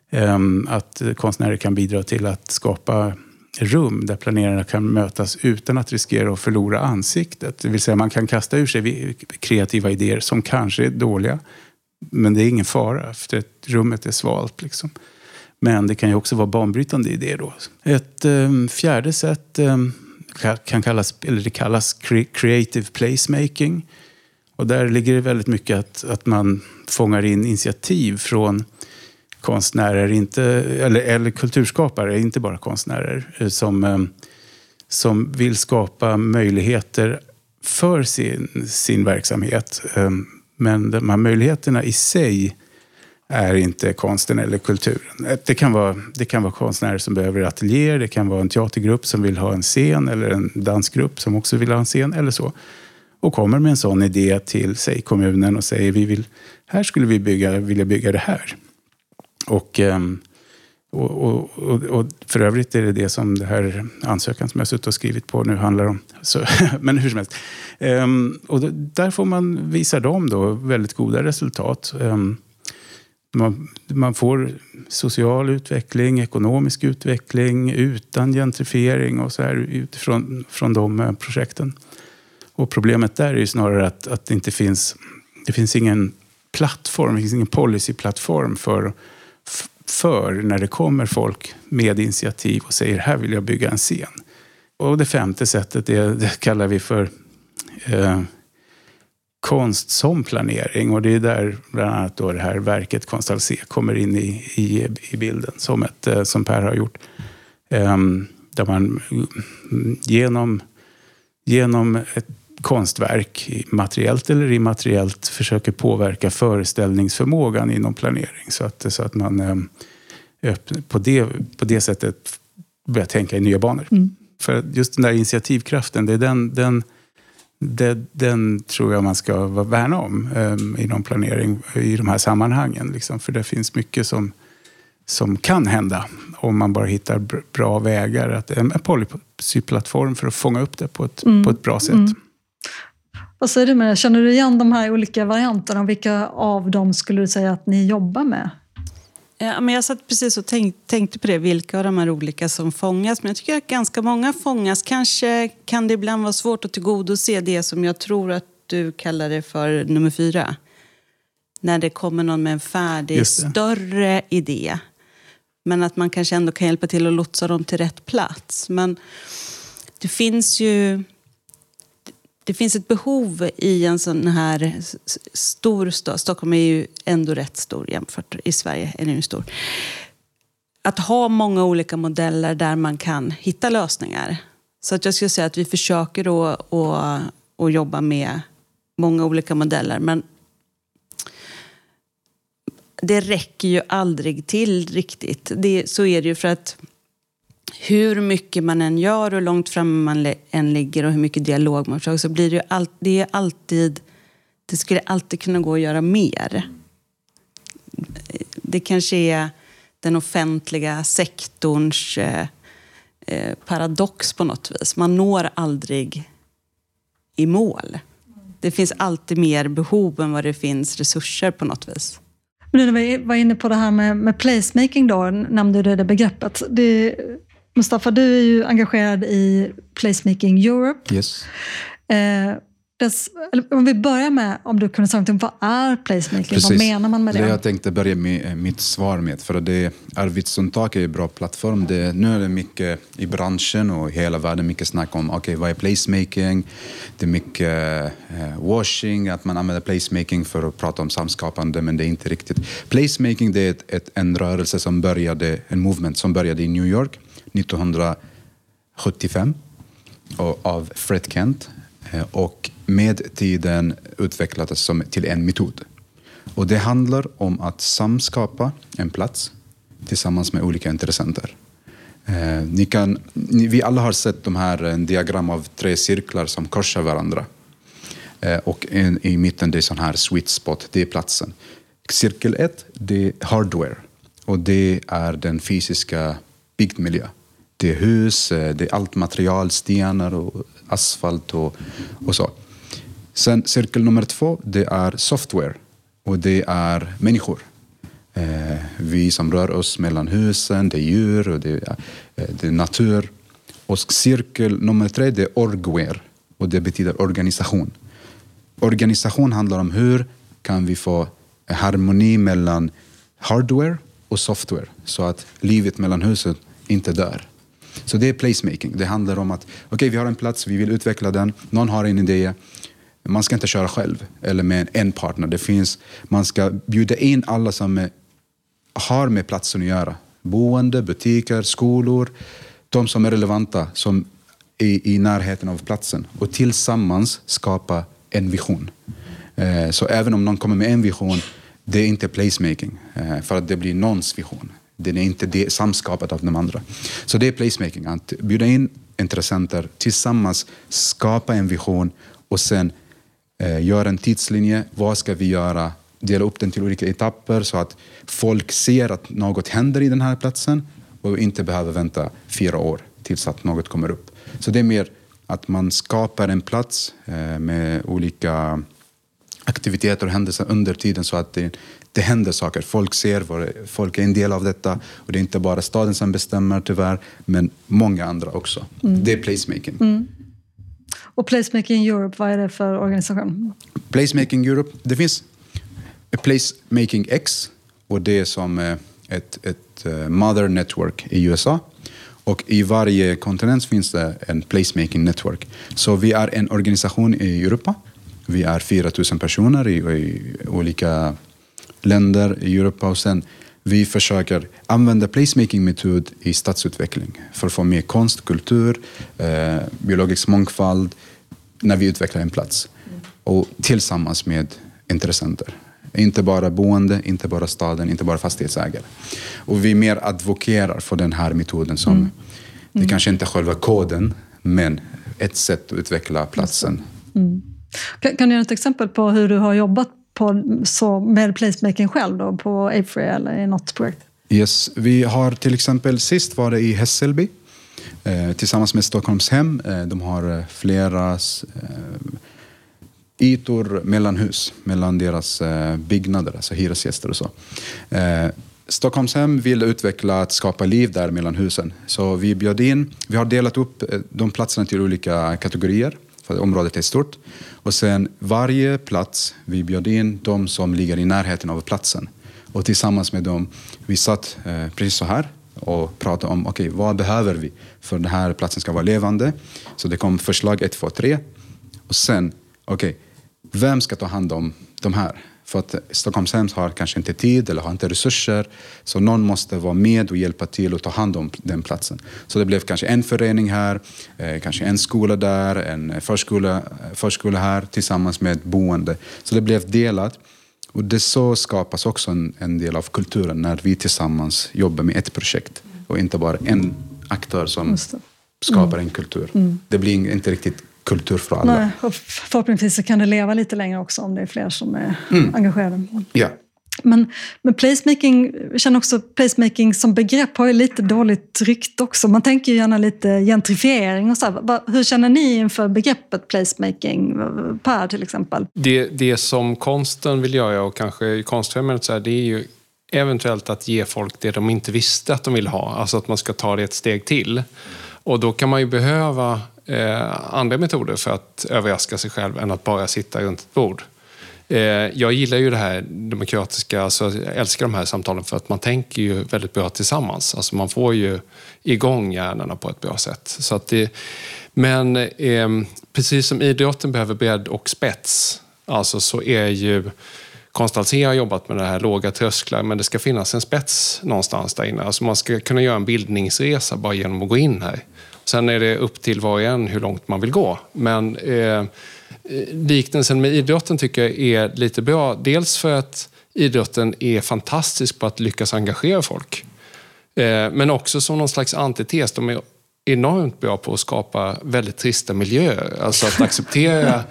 ehm, att konstnärer kan bidra till att skapa rum där planerarna kan mötas utan att riskera att förlora ansiktet. Det vill säga man kan kasta ur sig kreativa idéer som kanske är dåliga, men det är ingen fara för rummet är svalt. Liksom. Men det kan ju också vara banbrytande idéer då. Ett ehm, fjärde sätt ehm, kan kallas, eller det kallas creative placemaking. Och där ligger det väldigt mycket att, att man fångar in initiativ från konstnärer, inte, eller, eller kulturskapare, inte bara konstnärer, eh, som, eh, som vill skapa möjligheter för sin, sin verksamhet. Eh, men de här möjligheterna i sig är inte konsten eller kulturen. Det kan vara, det kan vara konstnärer som behöver ateljéer, det kan vara en teatergrupp som vill ha en scen eller en dansgrupp som också vill ha en scen eller så och kommer med en sån idé till säg, kommunen och säger vi vill, här skulle vi bygga, vilja bygga det här. Och, ehm, och, och, och, och, för övrigt är det det som det här ansökan som jag suttit och skrivit på nu handlar om. Så, men hur som helst. Ehm, och där får man visa dem då väldigt goda resultat. Ehm, man, man får social utveckling, ekonomisk utveckling utan gentrifiering och så här utifrån från de eh, projekten. Och problemet där är ju snarare att, att det inte finns, det finns ingen plattform, det finns ingen policyplattform för, för när det kommer folk med initiativ och säger här vill jag bygga en scen. Och det femte sättet är, det kallar vi för eh, konst som planering. Och det är där bland annat då det här verket Konstalse kommer in i, i, i bilden som, ett, eh, som Per har gjort. Um, där man mm, genom, genom ett konstverk, materiellt eller immateriellt, försöker påverka föreställningsförmågan inom planering. Så att, så att man um, på, det, på det sättet börjar tänka i nya banor. Mm. För just den där initiativkraften, det är den, den det, den tror jag man ska värna om eh, inom planering i de här sammanhangen. Liksom. För det finns mycket som, som kan hända om man bara hittar bra vägar. Att, en policyplattform för att fånga upp det på ett, mm. på ett bra sätt. Mm. Vad säger du med det? Känner du igen de här olika varianterna? Vilka av dem skulle du säga att ni jobbar med? Ja, men jag satt precis och tänk, tänkte på det, vilka av de här olika som fångas. Men jag tycker att ganska många fångas. Kanske kan det ibland vara svårt att tillgodose det som jag tror att du kallar det för nummer fyra. När det kommer någon med en färdig, större idé. Men att man kanske ändå kan hjälpa till att lotsa dem till rätt plats. Men det finns ju det finns ett behov i en sån här stor stad. Stockholm är ju ändå rätt stor jämfört i Sverige. är den ju stor. Att ha många olika modeller där man kan hitta lösningar. Så att jag skulle säga att vi försöker då att, att jobba med många olika modeller. Men det räcker ju aldrig till riktigt. Det, så är det ju för att hur mycket man än gör och hur långt fram man än ligger och hur mycket dialog man försöker så blir det ju all, det är alltid, det skulle alltid kunna gå att göra mer. Det kanske är den offentliga sektorns eh, eh paradox på något vis. Man når aldrig i mål. Det finns alltid mer behov än vad det finns resurser på något vis. Men när vi var inne på det här med, med placemaking då, nämnde du det begreppet. Det, Mustafa, du är ju engagerad i Placemaking Europe. Yes. Eh, dess, om vi börjar med, om du kunde säga vad är placemaking? Precis. Vad menar man med det? Det jag tänkte börja med eh, mitt svar med. För det, Arvidsson-tak är en bra plattform. Det, nu är det mycket i branschen och i hela världen mycket snack om okay, vad är placemaking. Det är mycket eh, washing, att man använder placemaking för att prata om samskapande, men det är inte riktigt. Placemaking det är ett, ett, en rörelse som började, en movement som började i New York 1975 av Fred Kent eh, och med tiden utvecklades som till en metod. Och det handlar om att samskapa en plats tillsammans med olika intressenter. Eh, ni kan, ni, vi alla har sett de här en diagram av tre cirklar som korsar varandra. Eh, och en, i mitten det är sån här sweet spot, det är platsen. Cirkel 1, det är hardware. Och det är den fysiska byggmiljön. Det är hus, eh, det är allt material, stenar och asfalt och, och så. Sen cirkel nummer två, det är software och det är människor. Eh, vi som rör oss mellan husen, det är djur och det är, det är natur. Och cirkel nummer tre, det är orgware och det betyder organisation. Organisation handlar om hur kan vi få harmoni mellan hardware och software så att livet mellan husen inte dör. Så det är placemaking. Det handlar om att okay, vi har en plats, vi vill utveckla den, någon har en idé. Man ska inte köra själv eller med en partner. Det finns, man ska bjuda in alla som är, har med platsen att göra. Boende, butiker, skolor, de som är relevanta som är i närheten av platsen och tillsammans skapa en vision. Eh, så även om någon kommer med en vision, det är inte placemaking eh, för att det blir någons vision. Den är inte det, samskapat av de andra. Så det är placemaking, att bjuda in intressenter, tillsammans skapa en vision och sen eh, göra en tidslinje. Vad ska vi göra? Dela upp den till olika etapper så att folk ser att något händer i den här platsen och inte behöver vänta fyra år tills att något kommer upp. Så det är mer att man skapar en plats eh, med olika aktiviteter och händelser under tiden så att det, det händer saker. Folk ser vad folk är en del av detta och det är inte bara staden som bestämmer tyvärr, men många andra också. Det är placemaking. Och Placemaking Europe, vad är det för organisation? Placemaking Europe, det finns Placemaking X och det är som eh, ett, ett eh, mother network i USA. Och i varje kontinent finns det en placemaking network. Så vi är en organisation i Europa. Vi är 4 000 personer i, i olika länder i Europa och sen vi försöker använda placemaking-metod i stadsutveckling för att få mer konst, kultur, eh, biologisk mångfald när vi utvecklar en plats. Och tillsammans med intressenter. Inte bara boende, inte bara staden, inte bara fastighetsägare. Och vi mer advokerar för den här metoden som, mm. det kanske inte är själva koden, men ett sätt att utveckla platsen. Mm. Kan, kan du ge ett exempel på hur du har jobbat på, så med placemaking själv då, på April eller i något projekt? Yes, vi har till exempel sist var det i Hässelby eh, tillsammans med Stockholmshem. Eh, de har eh, flera eh, ytor mellan hus, mellan deras eh, byggnader, alltså hyresgäster och så. Eh, Stockholmshem vill utveckla att skapa liv där mellan husen. Så vi bjöd in, vi har delat upp eh, de platserna till olika kategorier, för området är stort. Och sen varje plats, vi bjöd in de som ligger i närheten av platsen. Och tillsammans med dem, vi satt eh, precis så här och pratade om okay, vad behöver vi för att den här platsen ska vara levande. Så det kom förslag 1, 2, 3. Och sen, okej, okay, vem ska ta hand om de här? För att Stockholmshems har kanske inte tid eller har inte resurser. Så någon måste vara med och hjälpa till och ta hand om den platsen. Så det blev kanske en förening här, eh, kanske en skola där, en förskola, förskola här tillsammans med ett boende. Så det blev delat. Och det så skapas också en, en del av kulturen när vi tillsammans jobbar med ett projekt och inte bara en aktör som skapar en kultur. Mm. Det blir inte riktigt kultur för alla. Nej, och förhoppningsvis kan det leva lite längre också om det är fler som är mm. engagerade. Ja. Men, men placemaking, jag känner också placemaking som begrepp har ju lite dåligt rykte också. Man tänker ju gärna lite gentrifiering och så. Här. Hur känner ni inför begreppet placemaking? Per till exempel. Det, det som konsten vill göra och kanske konstfrämjandet så här, det är ju eventuellt att ge folk det de inte visste att de vill ha. Alltså att man ska ta det ett steg till. Och då kan man ju behöva eh, andra metoder för att överraska sig själv än att bara sitta runt ett bord. Eh, jag gillar ju det här demokratiska, alltså jag älskar de här samtalen för att man tänker ju väldigt bra tillsammans. Alltså man får ju igång hjärnorna på ett bra sätt. Så att det, men eh, precis som idrotten behöver bredd och spets, alltså så är ju Konstantin har jobbat med det här låga trösklar, men det ska finnas en spets någonstans där inne. Alltså man ska kunna göra en bildningsresa bara genom att gå in här. Sen är det upp till var och en hur långt man vill gå. Men eh, liknelsen med idrotten tycker jag är lite bra. Dels för att idrotten är fantastisk på att lyckas engagera folk. Eh, men också som någon slags antites. De är enormt bra på att skapa väldigt trista miljöer. Alltså att acceptera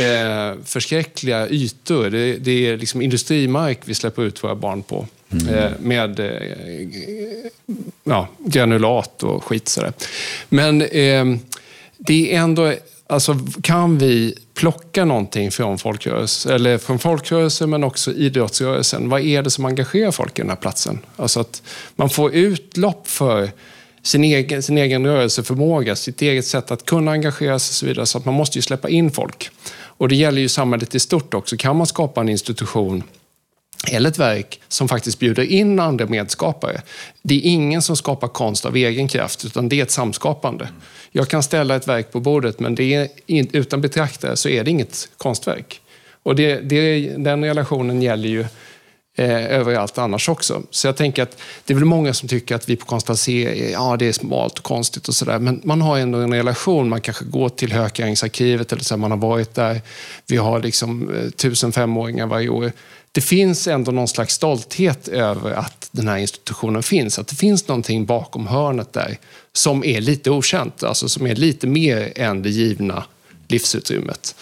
eh, förskräckliga ytor. Det, det, är liksom industrimark vi släpper ut våra barn på. Mm. Eh, med eh, ja, granulat och skit sådär. Men eh, det är ändå, alltså kan vi plocka någonting från folkrörelsen, eller från folkrörelsen men också idrottsrörelsen. Vad är det som engagerar folk i den här platsen? Alltså att man får utlopp för sin egen, sin egen rörelseförmåga, sitt eget sätt att kunna engagera sig och så vidare. Så att man måste ju släppa in folk. Och det gäller ju samhället i stort också. Kan man skapa en institution eller ett verk som faktiskt bjuder in andra medskapare. Det är ingen som skapar konst av egen kraft, utan det är ett samskapande. Jag kan ställa ett verk på bordet, men det är, utan betraktare så är det inget konstverk. Och det, det, den relationen gäller ju eh, överallt annars också. Så jag tänker att det är väl många som tycker att vi på Konst ja det är smalt och konstigt och sådär. Men man har ändå en relation. Man kanske går till Hökarängsarkivet eller så, man har varit där. Vi har liksom eh, tusen femåringar varje år det finns ändå någon slags stolthet över att den här institutionen finns. Att det finns någonting bakom hörnet där som är lite okänt, alltså som är lite mer än det givna livsutrymmet.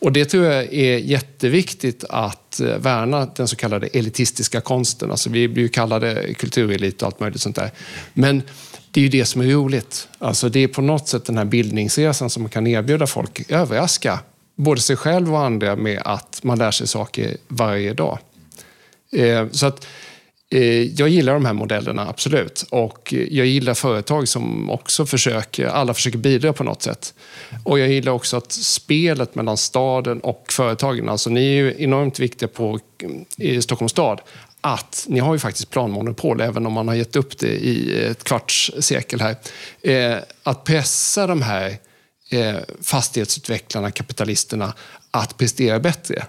Och det tror jag är jätteviktigt att eh, värna den så kallade elitistiska konsten. Alltså vi blir ju kallade kulturelit och allt möjligt sånt där. Men det är ju det som är roligt. Alltså det är på något sätt den här bildningsresan som man kan erbjuda folk, överraska både sig själv och andra med att man lär sig saker varje dag. Eh, så att Eh, jag gillar de här modellerna, absolut. Och jag gillar företag som också försöker, alla försöker bidra på något sätt. Och jag gillar också att spelet mellan staden och företagen, alltså ni är ju enormt viktiga på, i Stockholms stad, att ni har ju faktiskt planmonopol, även om man har gett upp det i ett kvarts sekel här. Eh, att pressa de här eh, fastighetsutvecklarna, kapitalisterna, att prestera bättre.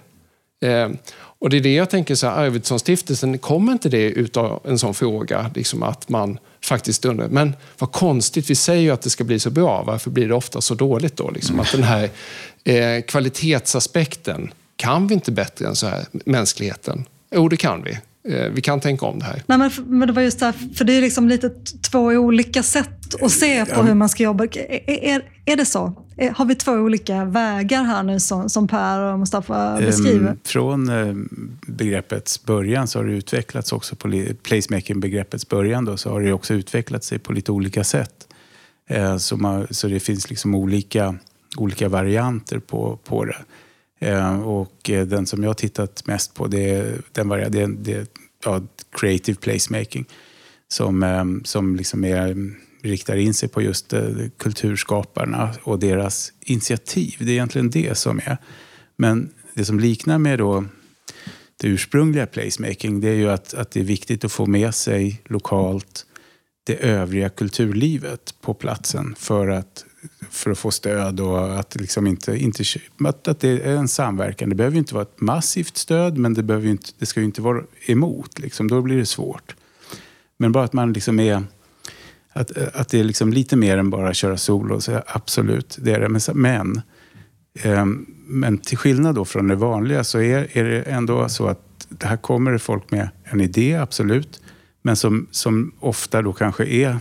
Och det är det jag tänker, så här, Arvidssonstiftelsen, kommer inte det utav en sån fråga, liksom att man faktiskt undrar, men vad konstigt, vi säger ju att det ska bli så bra, varför blir det ofta så dåligt då? Liksom, att den här eh, kvalitetsaspekten, kan vi inte bättre än så här, mänskligheten? Jo, det kan vi. Eh, vi kan tänka om det här. Nej, men, men det var just där, för det är liksom lite två olika sätt att se på hur man ska jobba. Är, är, är det så? Har vi två olika vägar här nu som, som Per och Mustafa beskriver? Um, från uh, begreppets början så har det utvecklats också på placemaking-begreppets början då, så har det också utvecklat sig på lite olika sätt. Uh, så, man, så det finns liksom olika, olika varianter på, på det. Eh, och eh, den som jag har tittat mest på det är, den var, det, det, ja, creative placemaking. Som, eh, som liksom är, riktar in sig på just kulturskaparna och deras initiativ. Det är egentligen det som är. Men det som liknar med då det ursprungliga placemaking det är ju att, att det är viktigt att få med sig lokalt det övriga kulturlivet på platsen för att för att få stöd och att, liksom inte, inte, att, att det är en samverkan. Det behöver inte vara ett massivt stöd men det, behöver inte, det ska ju inte vara emot. Liksom. Då blir det svårt. Men bara att man liksom är att, att det är liksom lite mer än bara köra solo. Så absolut, det är det. Men, men, ehm, men till skillnad då från det vanliga så är, är det ändå så att det här kommer folk med en idé, absolut. Men som, som ofta då kanske är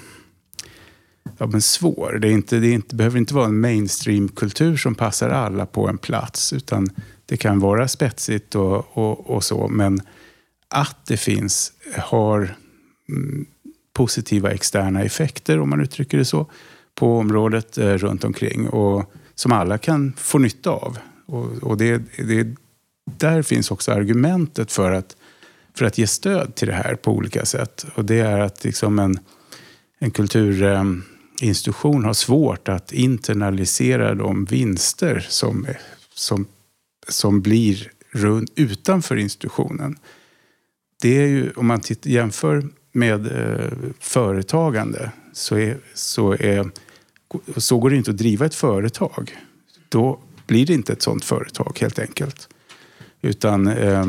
ja, men svår. Det, är inte, det är inte, behöver inte vara en mainstream-kultur som passar alla på en plats. Utan det kan vara spetsigt och, och, och så. Men att det finns har mm, positiva externa effekter, om man uttrycker det så, på området eh, runt omkring. Och som alla kan få nytta av. Och, och det, det, där finns också argumentet för att, för att ge stöd till det här på olika sätt. Och det är att liksom en, en kultur... Eh, institution har svårt att internalisera de vinster som, som, som blir runt, utanför institutionen. Det är ju, om man titt, jämför med eh, företagande så, är, så, är, så går det inte att driva ett företag. Då blir det inte ett sådant företag helt enkelt. Utan eh,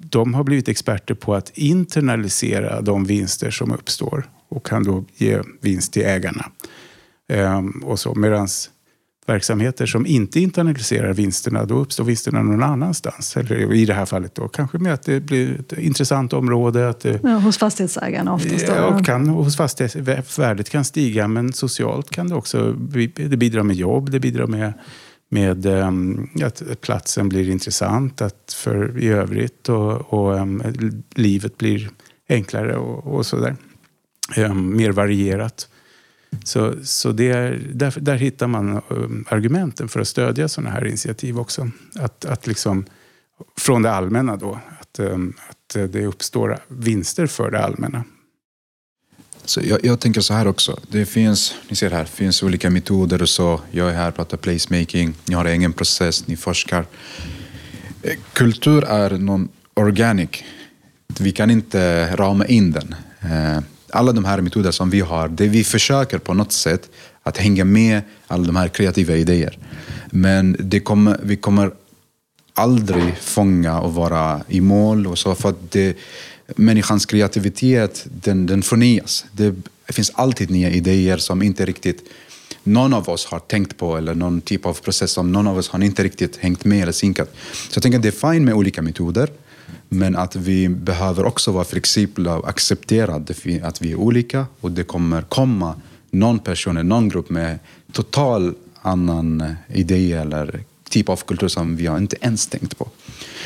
de har blivit experter på att internalisera de vinster som uppstår och kan då ge vinst till ägarna. Ehm, och så. Medans verksamheter som inte internaliserar vinsterna, då uppstår vinsterna någon annanstans. Eller i det här fallet då kanske med att det blir ett intressant område. Att det, ja, hos fastighetsägarna oftast? Då. Ja, kan, hos fastighetsvärdet kan stiga men socialt kan det också det bidrar med jobb, det bidrar med med um, att platsen blir intressant att för i övrigt och, och um, livet blir enklare och, och sådär. Eh, mer varierat. Så, så det är, där, där hittar man eh, argumenten för att stödja sådana här initiativ också. Att, att liksom, från det allmänna då, att, eh, att det uppstår vinster för det allmänna. Så jag, jag, tänker så här också. Det finns, ni ser här, finns olika metoder och så. Jag är här och pratar placemaking. Ni har egen process, ni forskar. Kultur är någon organic. Vi kan inte rama in den. Alla de här metoderna som vi har, det vi försöker på något sätt att hänga med alla de här kreativa idéer. Men det kommer, vi kommer aldrig fånga och vara i mål och så för att det, människans kreativitet den, den förnyas. Det, det finns alltid nya idéer som inte riktigt någon av oss har tänkt på eller någon typ av process som någon av oss har inte riktigt hängt med eller synkat. Så jag tänker att det är fint med olika metoder. Men att vi behöver också vara flexibla och acceptera att vi är olika och det kommer komma någon person eller någon grupp med total annan eh, idé eller typ av kultur som vi har inte ens tänkt på.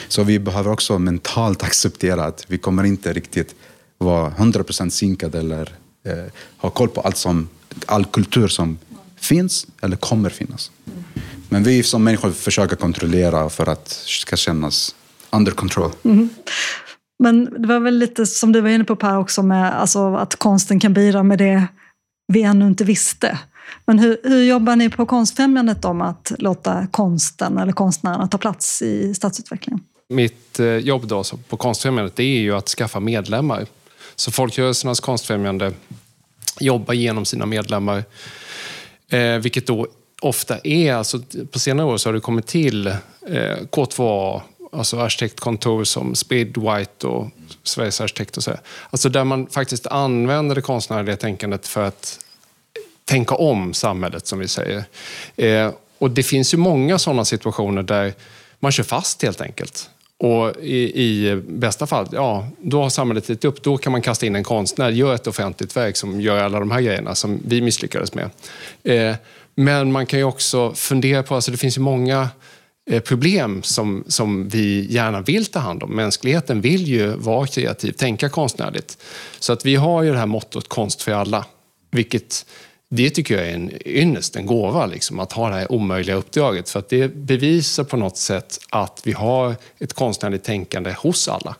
Så vi behöver också mentalt acceptera att vi kommer inte riktigt vara 100% synkade eller eh, ha koll på allt som, all kultur som finns eller kommer finnas. Men vi som människor försöker kontrollera för att det ska kännas under control. Men det var väl lite som du var inne på Per också med alltså, att konsten kan bidra med det vi ännu inte visste. Men hur, hur jobbar ni på Konstfrämjandet med att låta konsten eller konstnärerna ta plats i stadsutvecklingen? Mitt eh, jobb då på Konstfrämjandet det är ju att skaffa medlemmar. Så Folkrörelsernas konstfrämjande jobbar genom sina medlemmar. Eh, vilket då ofta är, alltså på senare år så har det kommit till eh, K2A, alltså arkitektkontor som Spid, White och Sveriges arkitekt och så. Alltså där man faktiskt använder det konstnärliga tänkandet för att tänka om samhället, som vi säger. Eh, och det finns ju många sådana situationer där man kör fast helt enkelt. Och i, i, bästa fall, ja, då har samhället gett upp. Då kan man kasta in en konstnär, gör ett offentligt verk som gör alla de här grejerna som vi misslyckades med. Eh, men man kan ju också fundera på, alltså det finns ju många problem som, som vi gärna vill ta hand om. Mänskligheten vill ju vara kreativ, tänka konstnärligt. Så att vi har ju det här mottot konst för alla. Vilket det tycker jag är en ynnest, en gåva, liksom, att ha det här omöjliga uppdraget. För att det bevisar på något sätt att vi har ett konstnärligt tänkande hos alla.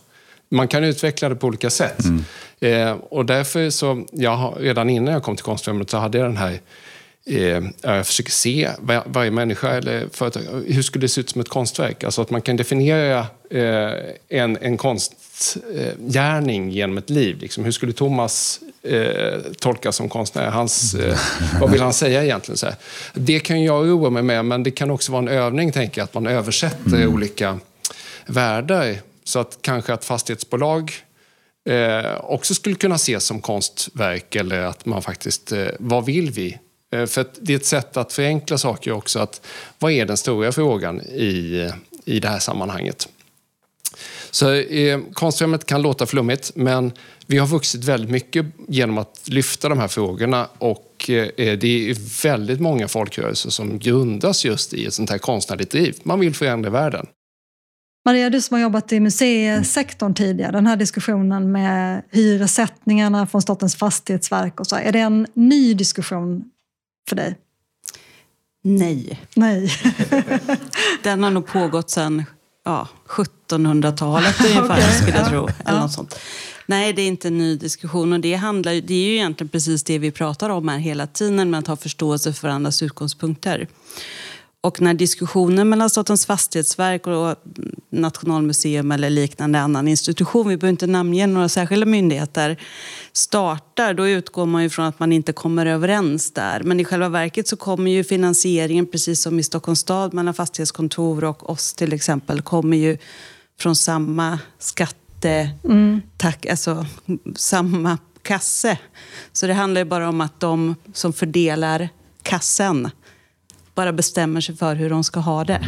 Man kan utveckla det på olika sätt. Mm. Eh, och därför så, jag, redan innan jag kom till Konstfrämjandet så hade jag den här eh, jag försöker se varje människa eller företag, hur skulle det se ut som ett konstverk? Alltså att man kan definiera eh, en, en konstgärning genom ett liv. Liksom. Hur skulle Thomas eh, tolkas som konstnär? Hans, eh, vad vill han säga egentligen? Så här. Det kan jag roa mig med, men det kan också vara en övning, tänker jag, att man översätter mm. olika världar. Så att kanske ett fastighetsbolag eh, också skulle kunna ses som konstverk eller att man faktiskt, eh, vad vill vi? Eh, för det är ett sätt att förenkla saker också. Att, vad är den stora frågan i, i det här sammanhanget? Så eh, Konstfrämjandet kan låta flummigt, men vi har vuxit väldigt mycket genom att lyfta de här frågorna och eh, det är väldigt många folkrörelser som grundas just i ett sånt här konstnärligt driv. Man vill förändra världen. Maria, du som har jobbat i museisektorn tidigare, den här diskussionen med hyressättningarna från Statens fastighetsverk och så, är det en ny diskussion för dig? Nej. Nej. Den har nog pågått sedan ja, 1700-talet ungefär, okay. skulle jag tro. Eller något sånt. Nej, det är inte en ny diskussion. Och det, handlar, det är ju egentligen precis det vi pratar om här hela tiden, med att ha förståelse för andras utgångspunkter. Och när diskussionen mellan Statens fastighetsverk och Nationalmuseum eller liknande annan institution, vi behöver inte namnge några särskilda myndigheter, startar, då utgår man ju från att man inte kommer överens där. Men i själva verket så kommer ju finansieringen, precis som i Stockholms stad mellan fastighetskontor och oss till exempel, kommer ju från samma skatte... Mm. Tack, alltså, samma kasse. Så det handlar ju bara om att de som fördelar kassen bara bestämmer sig för hur de ska ha det.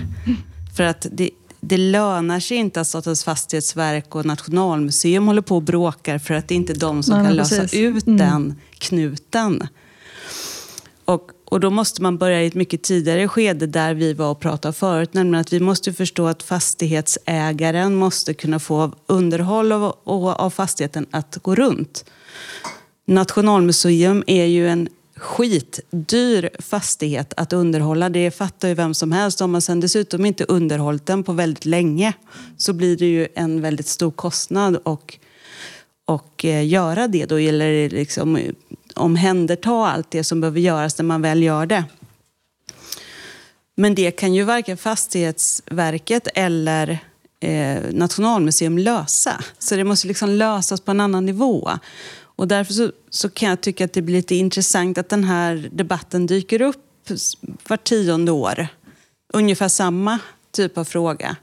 För att det, det lönar sig inte att Statens fastighetsverk och Nationalmuseum håller på och bråkar för att det är inte de som Nej, kan lösa precis. ut mm. den knuten. Och, och då måste man börja i ett mycket tidigare skede där vi var och pratade förut, nämligen att vi måste förstå att fastighetsägaren måste kunna få underhåll av, av fastigheten att gå runt. Nationalmuseum är ju en skitdyr fastighet att underhålla. Det fattar ju vem som helst. Om man sen dessutom inte underhållit den på väldigt länge så blir det ju en väldigt stor kostnad och, och eh, göra det. Då gäller det liksom eh, omhänderta allt det som behöver göras när man väl gör det. Men det kan ju varken Fastighetsverket eller eh, Nationalmuseum lösa. Så det måste liksom lösas på en annan nivå. Och därför så, så, kan jag tycka att det blir lite intressant att den här debatten dyker upp var tionde år. Ungefär samma typ av fråga.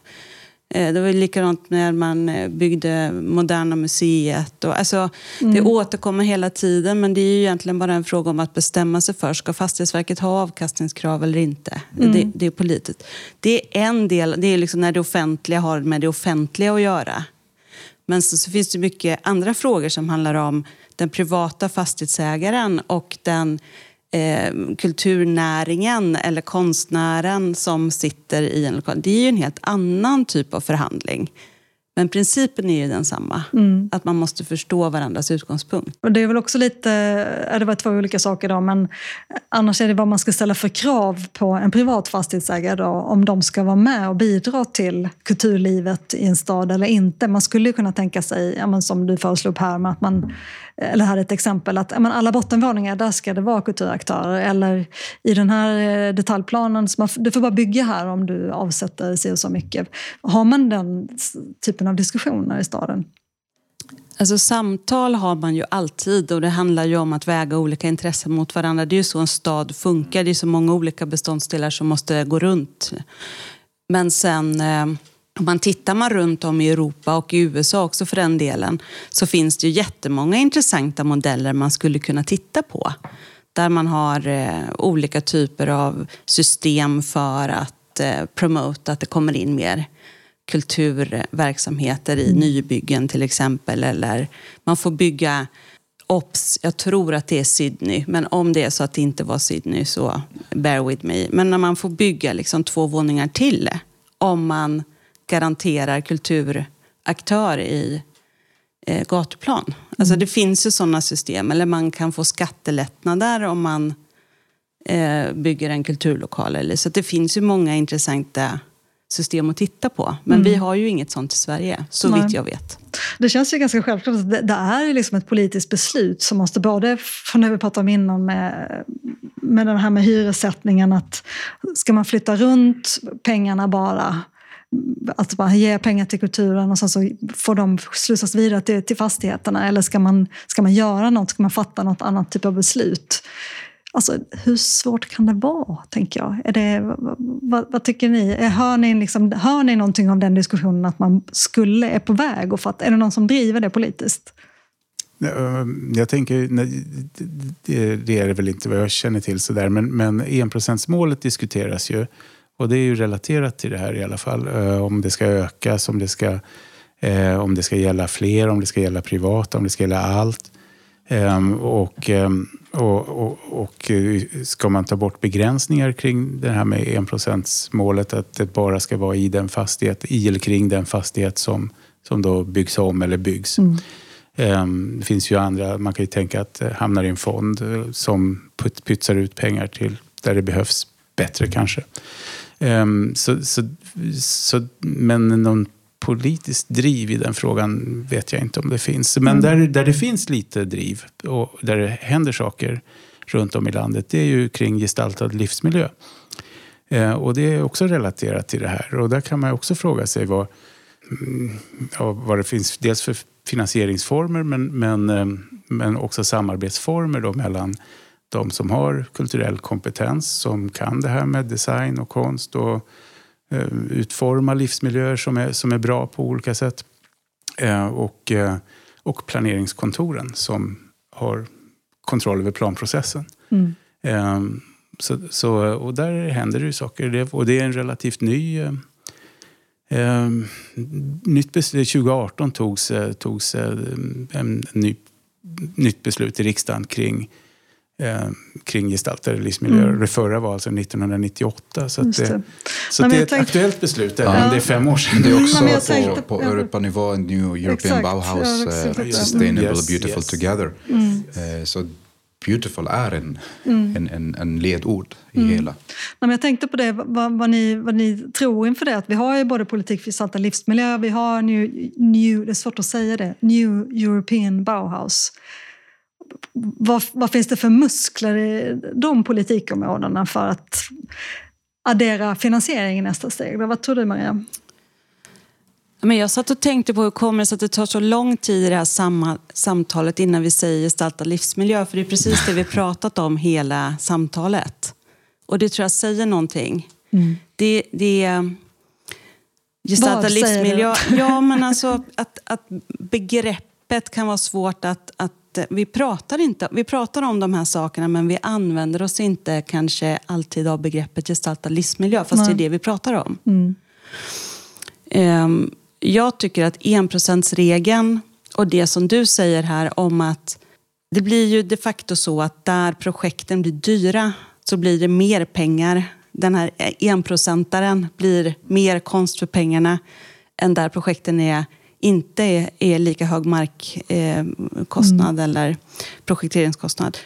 Eh, det var likadant när man eh, byggde Moderna Museet. Och, alltså, mm. Det återkommer hela tiden, men det är ju egentligen bara en fråga om att bestämma sig för, ska Fastighetsverket ha avkastningskrav eller inte? Mm. Det, det, är politiskt. Det är en del, det är liksom när det offentliga har med det offentliga att göra. Men så, så finns det mycket andra frågor som handlar om den privata fastighetsägaren och den eh, kulturnäringen eller konstnären som sitter i en lokal. Det är ju en helt annan typ av förhandling. Men principen är ju densamma. Mm. Att man måste förstå varandras utgångspunkt. Och det är väl också lite, det var två olika saker då, men annars är det vad man ska ställa för krav på en privat fastighetsägare då, om de ska vara med och bidra till kulturlivet i en stad eller inte. Man skulle ju kunna tänka sig, ja, men som du föreslog här, att man, eller här är ett exempel, att men alla bottenvåningar, där ska det vara kulturaktörer. Eller i den här eh, detaljplanen, man, du får bara bygga här om du avsätter si och så mycket. Har man den typen av diskussioner i staden? Alltså samtal har man ju alltid och det handlar ju om att väga olika intressen mot varandra. Det är ju så en stad funkar. Det är så många olika beståndsdelar som måste gå runt. Men sen eh, om man tittar man runt om i Europa och i USA också för den delen så finns det ju jättemånga intressanta modeller man skulle kunna titta på. Där man har eh, olika typer av system för att eh, promota att det kommer in mer kulturverksamheter i nybyggen till exempel. Eller man får bygga Ops, jag tror att det är Sydney, men om det är så att det inte var Sydney så bear with me. Men när man får bygga liksom två våningar till om man garanterar kulturaktör i eh, gatuplan. Alltså det finns ju sådana system. Eller man kan få skattelättnader om man eh, bygger en kulturlokal. Eller, så det finns ju många intressanta system att titta på. Men vi har ju inget sånt i Sverige, så Nej. vitt jag vet. Det känns ju ganska självklart att det, det är liksom ett politiskt beslut som måste både, från det vi pratade om innan med, med den här med hyressättningen, att ska man flytta runt pengarna bara, att bara ge pengar till kulturen och sen så får de slussas vidare till, till fastigheterna, eller ska man, ska man göra något, ska man fatta något annat typ av beslut? Alltså, hur svårt kan det vara, tänker jag? Är det, vad, vad, tycker ni? Hör ni, liksom, hör ni någonting av den diskussionen att man skulle, är på väg? Och fatt, är det någon som driver det politiskt? Eh, jag tänker, nej, det, det är det väl inte vad jag känner till sådär, men, men enprocentsmålet diskuteras ju. Och det är ju relaterat till det här i alla fall. Eh, Om det ska ökas, om det ska, eh, om det ska gälla fler, om det ska gälla privata, om det ska gälla allt. Ehm, och, ehm, och, och, och eh, ska man ta bort begränsningar kring det här med enprocentsmålet, att det bara ska vara i den fastighet, i eller kring den fastighet som, som då byggs om eller byggs. Ehm, Det finns ju andra, man kan ju tänka att det hamnar i en fond som pytsar ut pengar till där det behövs bättre kanske. Ehm, Så, så, så, men någon politiskt driv i den frågan vet jag inte om det finns. Men där, där det finns lite driv och där det händer saker runt om i landet, det är ju kring gestaltad livsmiljö. Eh, Och det är också relaterat till det här. Och där kan man också fråga sig vad, mm, ja, vad det finns dels för finansieringsformer men, men, eh, men också samarbetsformer då mellan de som har kulturell kompetens, som kan det här med design och konst och eh, utforma livsmiljöer som är, som är bra på olika sätt. Eh, och, eh, och planeringskontoren som har kontroll över planprocessen. Mm. Eh, så, så, och där händer det ju saker. Och det är en relativt ny... Eh, eh, nytt beslut, 2018 togs, togs en ny, nytt beslut i riksdagen kring eh, kring gestaltade livsmiljöer. Mm. Det förra var alltså 1998. Så, att det, det. så det är ett tänkte- aktuellt beslut, även Ja. om det är fem år sedan. Det är också Nej, på, tänkte- på. Europanivå, New European Exakt. Bauhaus, Mm. Sustainable Yes, Beautiful yes. Together. Eh, Så beautiful är en, en, en, en ledord i hela. Nej, men jag tänkte på det, vad, vad, ni, vad ni tror inför det. Att vi har ju både politik för gestaltad livsmiljö, vi har new, new, det är svårt att säga det, New European Bauhaus. Vad, vad finns det för muskler i de politikområdena för att addera finansiering i nästa steg? Vad tror du Maria? Men jag satt och tänkte på hur kommer det sig att det tar så lång tid i det här samma, samtalet innan vi säger gestaltad livsmiljö. För det är precis det vi pratat om hela samtalet. Och det tror jag säger någonting. Det, det är gestaltad Vad livsmiljö. Ja, men alltså att, att begreppet kan vara svårt att, att vi pratar, inte, vi pratar om de här sakerna men vi använder oss inte kanske alltid av begreppet gestaltad livsmiljö fast Nej. det är det vi pratar om. Ehm, Jag tycker att enprocentsregeln och det som du säger här om att det blir ju de facto så att där projekten blir dyra så blir det mer pengar. Den här enprocentaren blir mer konst för pengarna än där projekten är inte är, är lika hög markkostnad mm. eller projekteringskostnad.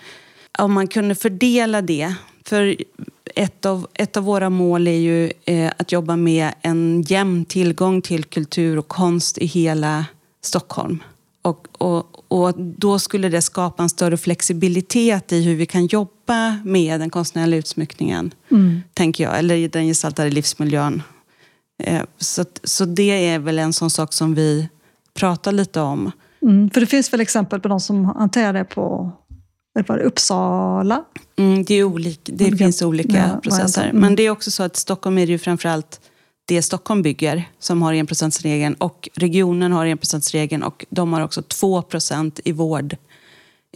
Om man kunde fördela det, för ett av, ett av våra mål är ju eh, att jobba med en jämn tillgång till kultur och konst i hela Stockholm. Och, och, och då skulle det skapa en större flexibilitet i hur vi kan jobba med den konstnärliga utsmyckningen, mm. tänker jag. Eller den gestaltade livsmiljön. Eh, så, så det är väl en sån sak som vi pratar lite om. Mm, för det finns väl exempel på de som hanterar det på var det Uppsala? Mm, det är olik, det olika, finns olika ja, processer. Mm. Men det är också så att Stockholm är ju framförallt det Stockholm bygger som har enprocentsregeln och regionen har enprocentsregeln och de har också 2% i vård,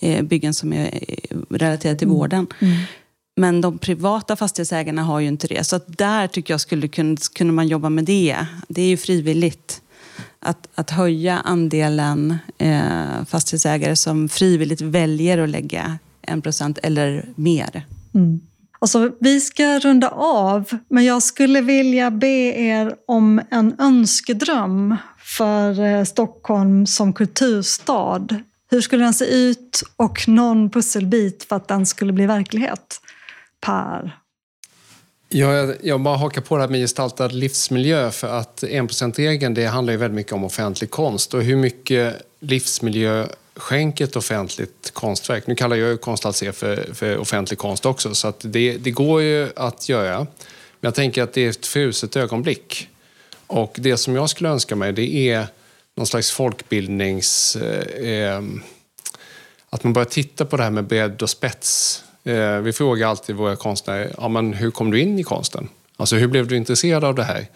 eh, byggen som är eh, relaterade till mm. vården. Men de privata fastighetsägarna har ju inte det. Så att där tycker jag skulle kunna man jobba med det. Det är ju frivilligt att, att höja andelen eh, fastighetsägare som frivilligt väljer att lägga en procent eller mer. Mm. Alltså, vi ska runda av, men jag skulle vilja be er om en önskedröm för eh, Stockholm som kulturstad. Hur skulle den se ut och någon pusselbit för att den skulle bli verklighet? Per? Jag, jag bara hakar på det här med gestaltad livsmiljö för att 1%-regeln det handlar ju väldigt mycket om offentlig konst och hur mycket livsmiljö skänker ett offentligt konstverk. Nu kallar jag ju Konstalser för, för offentlig konst också så att det, det går ju att göra. Men jag tänker att det är ett fruset ögonblick. Och det som jag skulle önska mig det är någon slags folkbildnings... Eh, eh att man börjar titta på det här med bredd och spets Eh, vi frågar alltid våra konstnärer, ja, men hur kom du in i konsten? Alltså hur blev du intresserad av det här?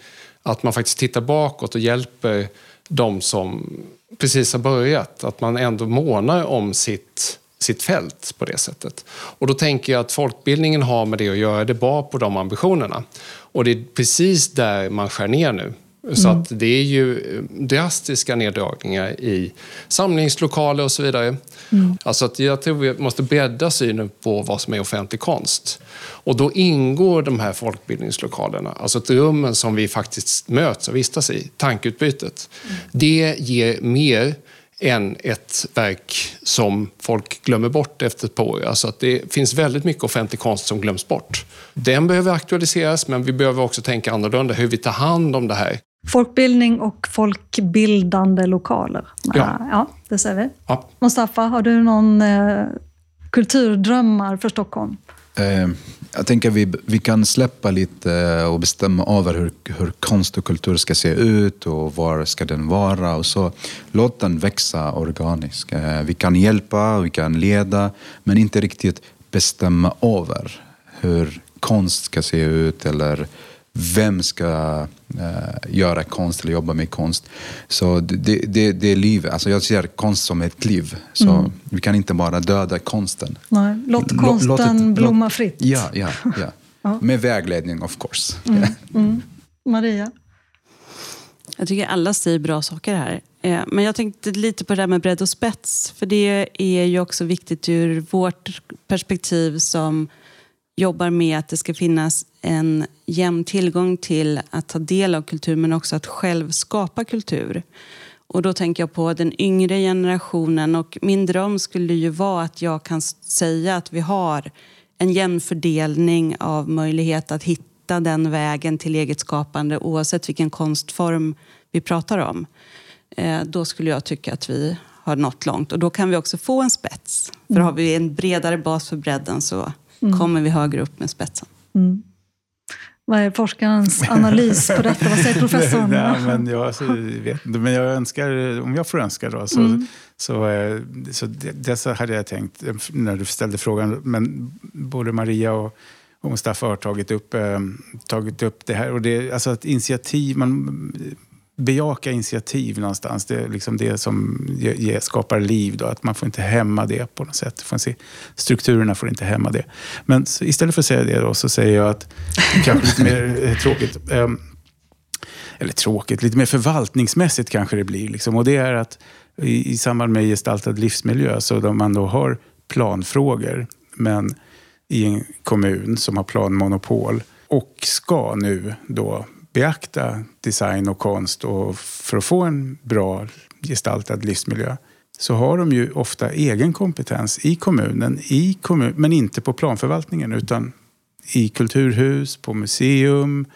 Att man faktiskt tittar bakåt och hjälper de som precis har börjat. Att man ändå månar om sitt, sitt fält på det sättet. Och då tänker jag att folkbildningen har med det att göra, det bara på de ambitionerna. Och det är precis där man skär ner nu. Så mm. det är ju drastiska neddragningar i samlingslokaler och så vidare. Mm. Alltså att jag tror vi måste bredda synen på vad som är offentlig konst. Och då ingår de här folkbildningslokalerna, alltså rummen som vi faktiskt möts och vistas i, tankeutbytet. Mm. Det ger mer än ett verk som folk glömmer bort efter ett par år. Alltså att det finns väldigt mycket offentlig konst som glöms bort. Den behöver aktualiseras, men vi behöver också tänka annorlunda hur vi tar hand om det här. Folkbildning och folkbildande lokaler. Ja, ja det säger vi. Ja. Mustafa, har du någon eh, kulturdrömmar för Stockholm? Eh, jag tänker vi, vi kan släppa lite och bestämma över hur, hur konst och kultur ska se ut och var ska den vara och så. Låt den växa organiskt. Eh, vi kan hjälpa, vi kan leda, men inte riktigt bestämma över hur konst ska se ut eller vem ska uh, göra konst eller jobba med konst. Så det, det, det är livet. Alltså jag ser konst som ett liv. Så mm. vi kan inte bara döda konsten. Nej, låt konsten låt, låt blomma fritt. Ja, ja, ja. ja. Med vägledning of course. Mm. Mm. Maria? Jag tycker alla säger bra saker här. Eh, men jag tänkte lite på det där med bredd och spets. För det är ju också viktigt ur vårt perspektiv som jobbar med att det ska finnas en jämn tillgång till att ta del av kultur men också att själv skapa kultur. Och då tänker jag på den yngre generationen och min dröm skulle ju vara att jag kan säga att vi har en jämn fördelning av möjlighet att hitta den vägen till eget skapande oavsett vilken konstform vi pratar om. Eh, då skulle jag tycka att vi har nått långt och då kan vi också få en spets. För har vi en bredare bas för bredden så mm. kommer vi högre upp med spetsen. Mm. Vad är forskarens analys på detta? Vad säger professorn? Nej, men jag, alltså, vet inte, men jag önskar, om jag får önska då, så, mm. så, eh, så, det, det så hade jag tänkt när du ställde frågan. Men både Maria och, och Mustafa har tagit upp, eh, tagit upp det här. Och det, alltså ett initiativ, man, bejaka initiativ någonstans. Det är liksom det som ge, skapar liv. Då, att man får inte hämma det på något sätt. Får se, strukturerna får inte hämma det. Men istället för att säga det då, så säger jag att, kanske lite mer eh, tråkigt, ehm, eller tråkigt, lite mer förvaltningsmässigt kanske det blir. Liksom. Och det är att i, i samband med gestaltad livsmiljö, så då man då har planfrågor, men i en kommun som har planmonopol och ska nu då beakta design och konst och för att få en bra gestaltad livsmiljö så har de ju ofta egen kompetens i kommunen, i kommun, men inte på planförvaltningen utan i kulturhus, på museum,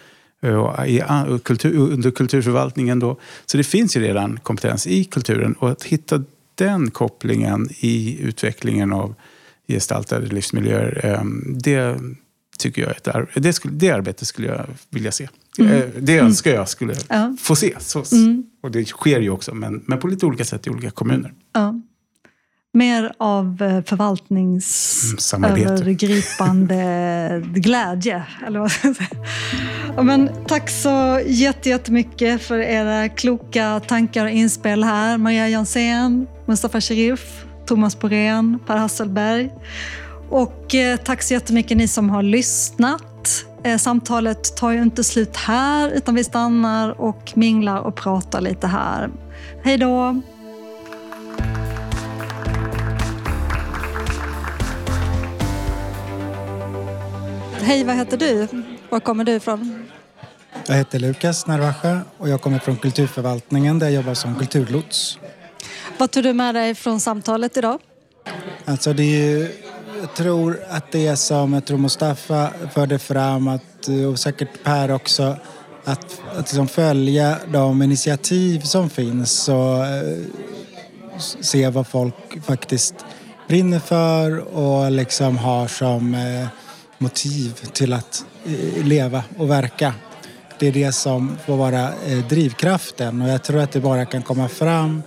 eh, i, kultur, under kulturförvaltningen. Då. Så det finns ju redan kompetens i kulturen och att hitta den kopplingen i utvecklingen av gestaltade livsmiljöer, eh, det tycker jag är ett, det, skulle, det arbetet skulle jag vilja se. Mm. Eh, det önskar jag skulle ja. få se. Så, mm. Och det sker ju också, men, men på lite olika sätt i olika kommuner. Ja. Mer av eh, förvaltningsövergripande mm, glädje. Eller vad ska säga. Men tack så jättemycket för era kloka tankar och inspel här. Maria Jansén, Mustafa Sherif, Thomas Borén, Per Hasselberg. Och eh, tack så jättemycket ni som har lyssnat. Eh, samtalet tar ju inte slut här utan vi stannar och minglar och pratar lite här. Hej då! Hej, vad heter du? Var kommer du ifrån? Jag heter Lukas Narvascha och jag kommer från kulturförvaltningen där jag jobbar som kulturlots. Vad tog du med dig från samtalet idag? Alltså det är ju, tror att det är som jag tror Mustafa förde fram att, och säkert Per också att, att liksom följa de initiativ som finns och eh, se vad folk faktiskt brinner för och liksom har som eh, motiv till att eh, leva och verka. Det är det som får vara drivkraften och jag tror att det bara kan komma fram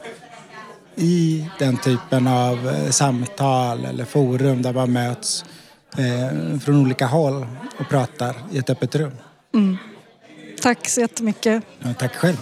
i den typen av eh, samtal eller forum där man möts från olika håll och pratar i ett öppet rum. Mm. Tack så jättemycket. Ja, tack själv.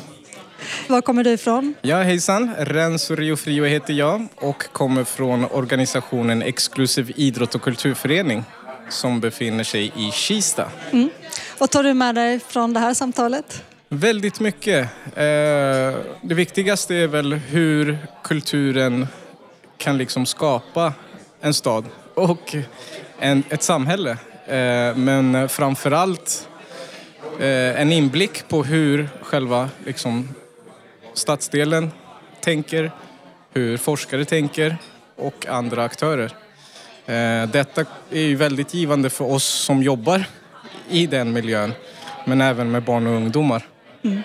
Var kommer du ifrån? Ja, hejsan. Renzo Rio Frio heter jag och kommer från organisationen Exklusiv idrott och kulturförening som befinner sig i Kista. Mm. Vad tar du med dig från det här samtalet? Väldigt mycket. Eh, det viktigaste är väl hur kulturen kan liksom skapa en stad och en, ett samhälle. Eh, men framförallt allt en inblick på hur själva liksom, stadsdelen tänker, hur forskare tänker och andra aktörer. Detta är ju väldigt givande för oss som jobbar i den miljön, men även med barn och ungdomar. Mm.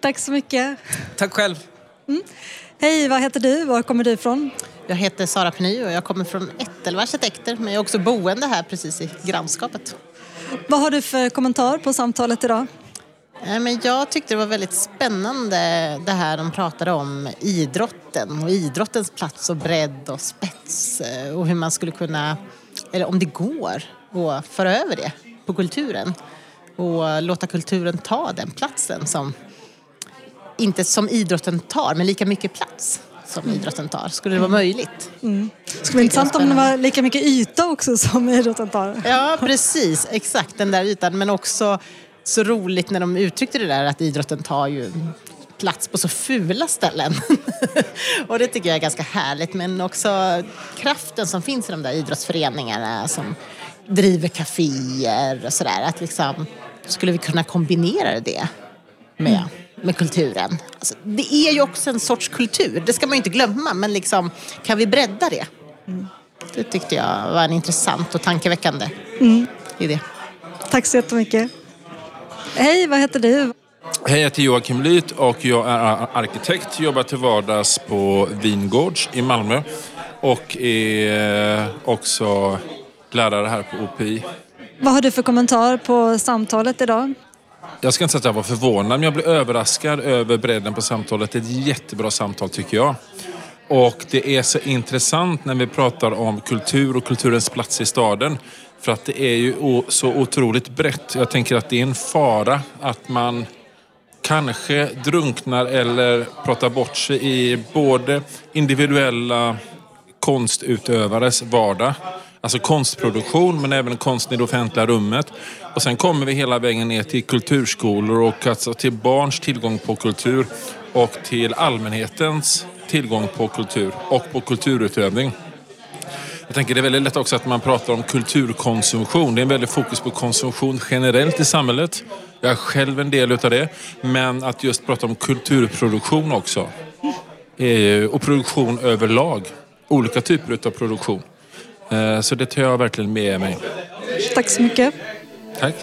Tack så mycket. Tack själv. Mm. Hej, vad heter du? Var kommer du ifrån? Jag heter Sara Peny och jag kommer från Ättelva arkitekter, men jag är också boende här precis i grannskapet. Vad har du för kommentar på samtalet idag? Eh, men jag tyckte det var väldigt spännande det här de pratade om idrotten och idrottens plats och bredd och spets eh, och hur man skulle kunna, eller om det går, att föra över det på kulturen och låta kulturen ta den platsen som, inte som idrotten tar, men lika mycket plats som mm. idrotten tar. Skulle det vara möjligt? Mm. Det skulle vara intressant om det var lika mycket yta också som idrotten tar. Ja, precis. Exakt, den där ytan. Men också så roligt när de uttryckte det där att idrotten tar ju plats på så fula ställen. och det tycker jag är ganska härligt. Men också kraften som finns i de där idrottsföreningarna som driver kaféer och sådär. Att liksom, skulle vi kunna kombinera det med, mm. med kulturen? Alltså, det är ju också en sorts kultur, det ska man ju inte glömma. Men liksom, kan vi bredda det? Mm. Det tyckte jag var en intressant och tankeväckande mm. idé. Tack så jättemycket. Hej, vad heter du? Hej, jag heter Joakim Lyth och jag är arkitekt. Jobbar till vardags på Vingårds i Malmö och är också lärare här på OPI. Vad har du för kommentar på samtalet idag? Jag ska inte säga att jag var förvånad, men jag blev överraskad över bredden på samtalet. Det är ett jättebra samtal tycker jag. Och det är så intressant när vi pratar om kultur och kulturens plats i staden. För att det är ju så otroligt brett. Jag tänker att det är en fara att man kanske drunknar eller pratar bort sig i både individuella konstutövares vardag, alltså konstproduktion men även konsten i det offentliga rummet. Och sen kommer vi hela vägen ner till kulturskolor och alltså till barns tillgång på kultur och till allmänhetens tillgång på kultur och på kulturutövning. Jag tänker det är väldigt lätt också att man pratar om kulturkonsumtion. Det är en väldigt fokus på konsumtion generellt i samhället. Jag är själv en del utav det. Men att just prata om kulturproduktion också. Och produktion överlag. Olika typer utav produktion. Eh, Så det tar jag verkligen med mig. Tack så mycket. Tack.